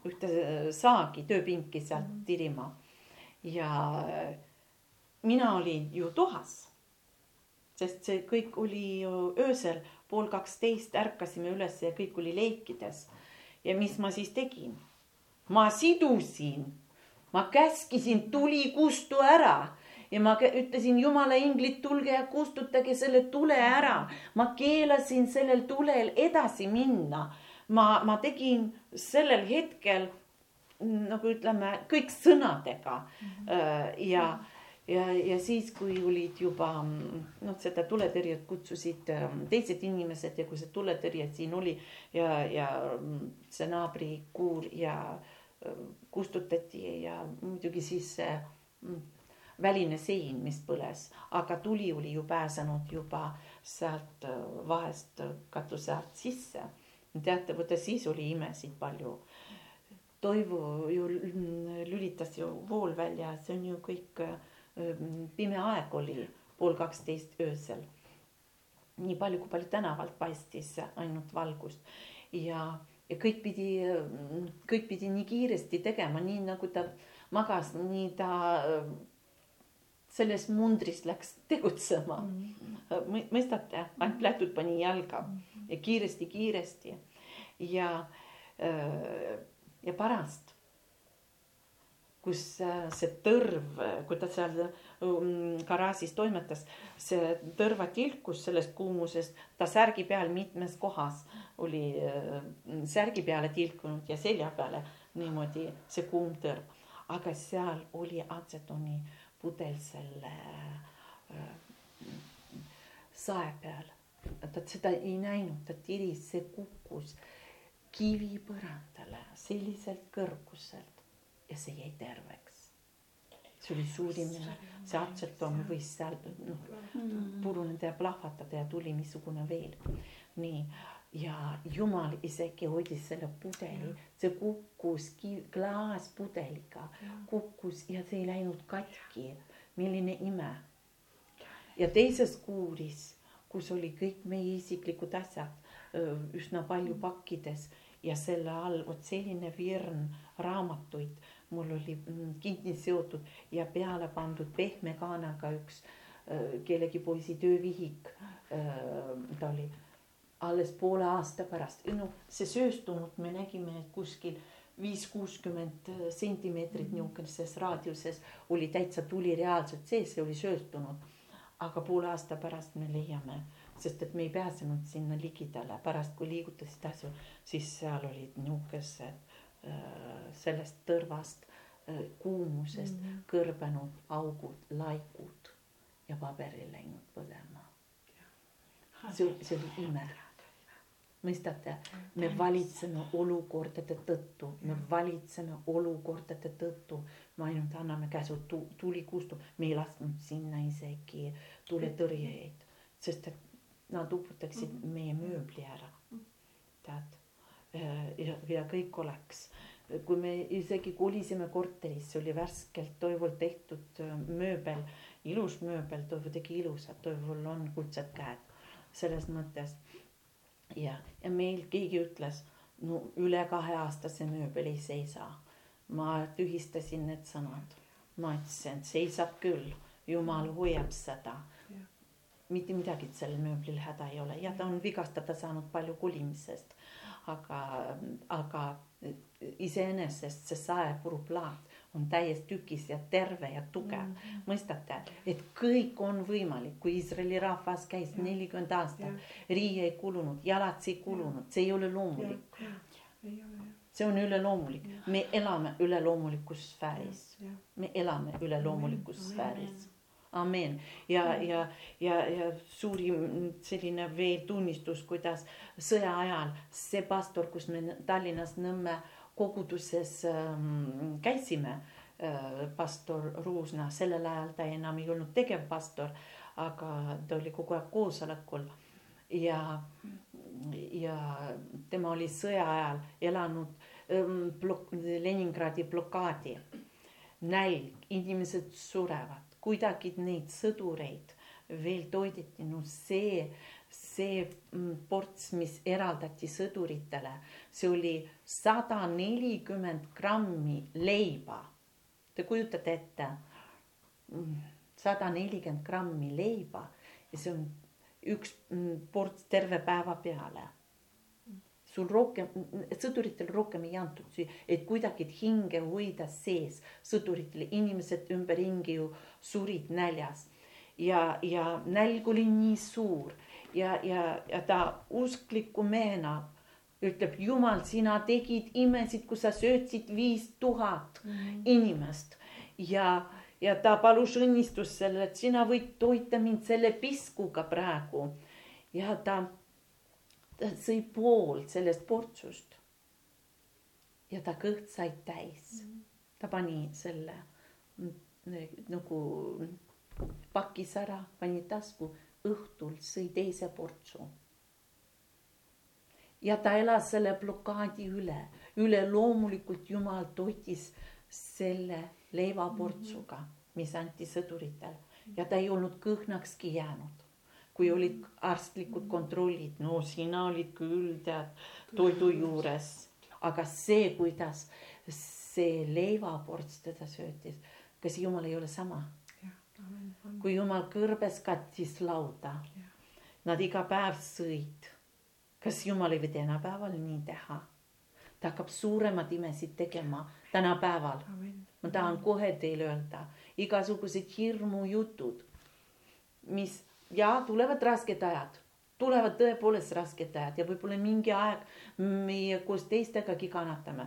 ühte saagi, tööpinki sealt tirima. ja mina olin ju toas. sest see kõik oli ju öösel pool kaksteist ärkasime üles ja kõik oli leikides. ja mis ma siis tegin? ma sidusin, ma käskisin tuli kustu ära ja ma ütlesin jumala inglid, tulge ja kustutage selle tule ära. ma keelasin sellel tulel edasi minna. Ma, ma tegin sellel hetkel nagu ütleme, kõik sõnadega mm -hmm. ja ja, ja siis, kui olid juba noh, seda tuletõrjet kutsusid ähm, teised inimesed ja kui see tuletõrje siin oli ja, ja see naabrikuur ja äh, kustutati ja muidugi siis see väline sein, mis põles, aga tuli oli ju pääsenud juba sealt äh, vahest katuse alt sisse. Teate, vaata siis oli imesid palju. Toivo ju lülitas ju vool välja, see on ju kõik äh, pime aeg oli, pool kaksteist öösel. nii palju, kui palju tänavalt paistis ainult valgust ja, ja kõik pidi, kõik pidi nii kiiresti tegema, nii nagu ta magas, nii ta selles mundris läks tegutsema. Mm. mõistate, ainult lätud pani jalga mm -hmm. ja kiiresti-kiiresti ja, äh, ja pärast, kus äh, see tõrv, kui ta seal um, garaažis toimetas, see tõrva tilkus sellest kuumusest, ta särgi peal mitmes kohas oli äh, särgi peale tilkunud ja selja peale niimoodi see kuum tõrv, aga seal oli atsetoni pudel selle äh, sae peal. ta seda ei näinud, ta tiris, see kukkus kivipõrandale selliselt kõrguselt ja see jäi terveks. see oli suurim, see atsetoon võis seal noh puruneda ja plahvatada ja tuli missugune veel. nii ja jumal isegi hoidis selle pudeli, see kukkus klaaspudeliga, kukkus ja see ei läinud katki. milline ime. ja teises kuuris, kus oli kõik meie isiklikud asjad üsna palju pakkides ja selle all vot selline virn raamatuid mul oli mm, kinni seotud ja peale pandud pehme kaanaga üks kellegi poisi töövihik. ta oli alles poole aasta pärast, no see sööstunud me nägime kuskil viis, kuuskümmend sentimeetrit niisuguses raadiuses oli täitsa tuli reaalselt sees, see oli sööstunud. aga poole aasta pärast me leiame, sest et me ei pääsenud sinna ligidale, pärast kui liigutasid asju, siis seal olid niisugused äh, sellest tõrvast, äh, kuumusest mm -hmm. kõrbenud augud, laikud ja paberil läinud põlema. see, see oli ime mõistate, me valitseme olukordade tõttu, me valitseme olukordade tõttu. me ainult anname käsu, tuli kustu, me ei lasknud sinna isegi tuletõrjeid, sest et nad uputaksid mm -hmm. meie mööbli ära. tead ja, ja kõik oleks, kui me isegi kolisime korterisse, oli värskelt Toivol tehtud äh, mööbel, ilus mööbel, Toivo tegi ilusat, Toivol on kuldsed käed. Selles mõttes ja, ja meil keegi ütles, no üle kaheaastase mööbel ei seisa. ma tühistasin need sõnad. ma ütlesin, seisab küll, jumal hoiab seda. mitte midagi sellel mööblil häda ei ole ja ta on vigastada saanud palju kolimisest. aga, aga iseenesest see saepuruplaat on täies tükis ja terve ja tugev. Mm. -hmm. mõistate, et kõik on võimalik, kui Iisraeli rahvas käis nelikümmend aastat, riie ei kulunud, jalad ei kulunud, see ei ole loomulik. see on üleloomulik, me elame üleloomulikus sfääris, me elame üleloomulikus sfääris. Amen. Ja, ja, ja, ja suurim selline veel tunnistus, kuidas sõja ajal see pastor, kus me Tallinnas Nõmme koguduses ähm, käisime äh,. pastor Ruusna, sellel ajal ta enam ei olnud tegevpastor, aga ta oli kogu aeg koosolekul ja, ja tema oli sõja ajal elanud ähm, blok-, Leningradi blokaadi. nälg, inimesed surevad, kuidagi neid sõdureid veel toideti, no see see mm, ports, mis eraldati sõduritele, see oli sada nelikümmend grammi leiba. Te kujutate ette? Mm, sada nelikümmend grammi leiba ja see on üks mm, ports terve päeva peale sul rohkem, sõduritel rohkem ei antud et kuidagi hinge hoida sees. sõduritel, inimesed ümberringi ju surid näljas ja, ja nälg oli nii suur ja, ja, ja ta uskliku mehena ütleb, Jumal, sina tegid imesid, kui sa söötsid viis tuhat mm inimest ja, ja ta palus õnnistust selle, et sina võid toita mind selle piskuga praegu. ja ta, ta sõi pool sellest portsust. ja ta kõht sai täis mm. ta pani selle nagu pakkis ära, pani tasku, õhtul sõi teise portsu. ja ta elas selle blokaadi üle, üleloomulikult Jumal toitis selle leivaportsuga, mis anti sõduritele ja ta ei olnud kõhnakski jäänud. Kui olid arstlikud kontrollid, no sina olid küll tead toidu juures, aga see, kuidas see leivaports teda söötis, kas Jumal ei ole sama? Kui Jumal kõrbes kattis lauda, nad iga päev sõid. kas Jumal ei või tänapäeval nii teha? ta hakkab suuremaid imesid tegema tänapäeval. ma tahan kohe teile öelda, igasugused hirmujutud, mis ja tulevad rasked ajad, tulevad tõepoolest rasked ajad ja võib-olla mingi aeg meie koos teistegagi kannatame.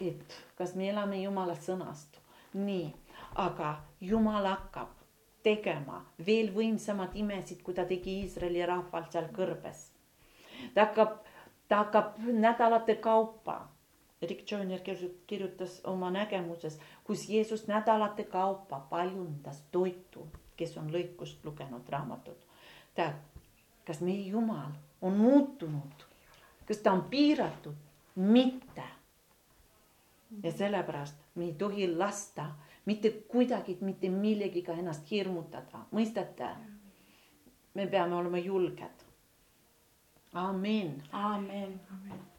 et kas me elame Jumala sõnast, nii, aga Jumal hakkab tegema veel võimsamad imesid, kui ta tegi Iisraeli rahval seal kõrbes. ta hakkab, ta hakkab nädalate kaupa. Rick Joyner kirjutas oma nägemuses, kus Jeesus nädalate kaupa paljundas toitu, kes on lõikust lugenud raamatut. tead, kas meie Jumal on muutunud, kas ta on piiratud? mitte. ja sellepärast me ei tohi lasta mitte kuidagi, mitte millegiga ennast hirmutada, mõistate? me peame olema julged. amin. amin, amin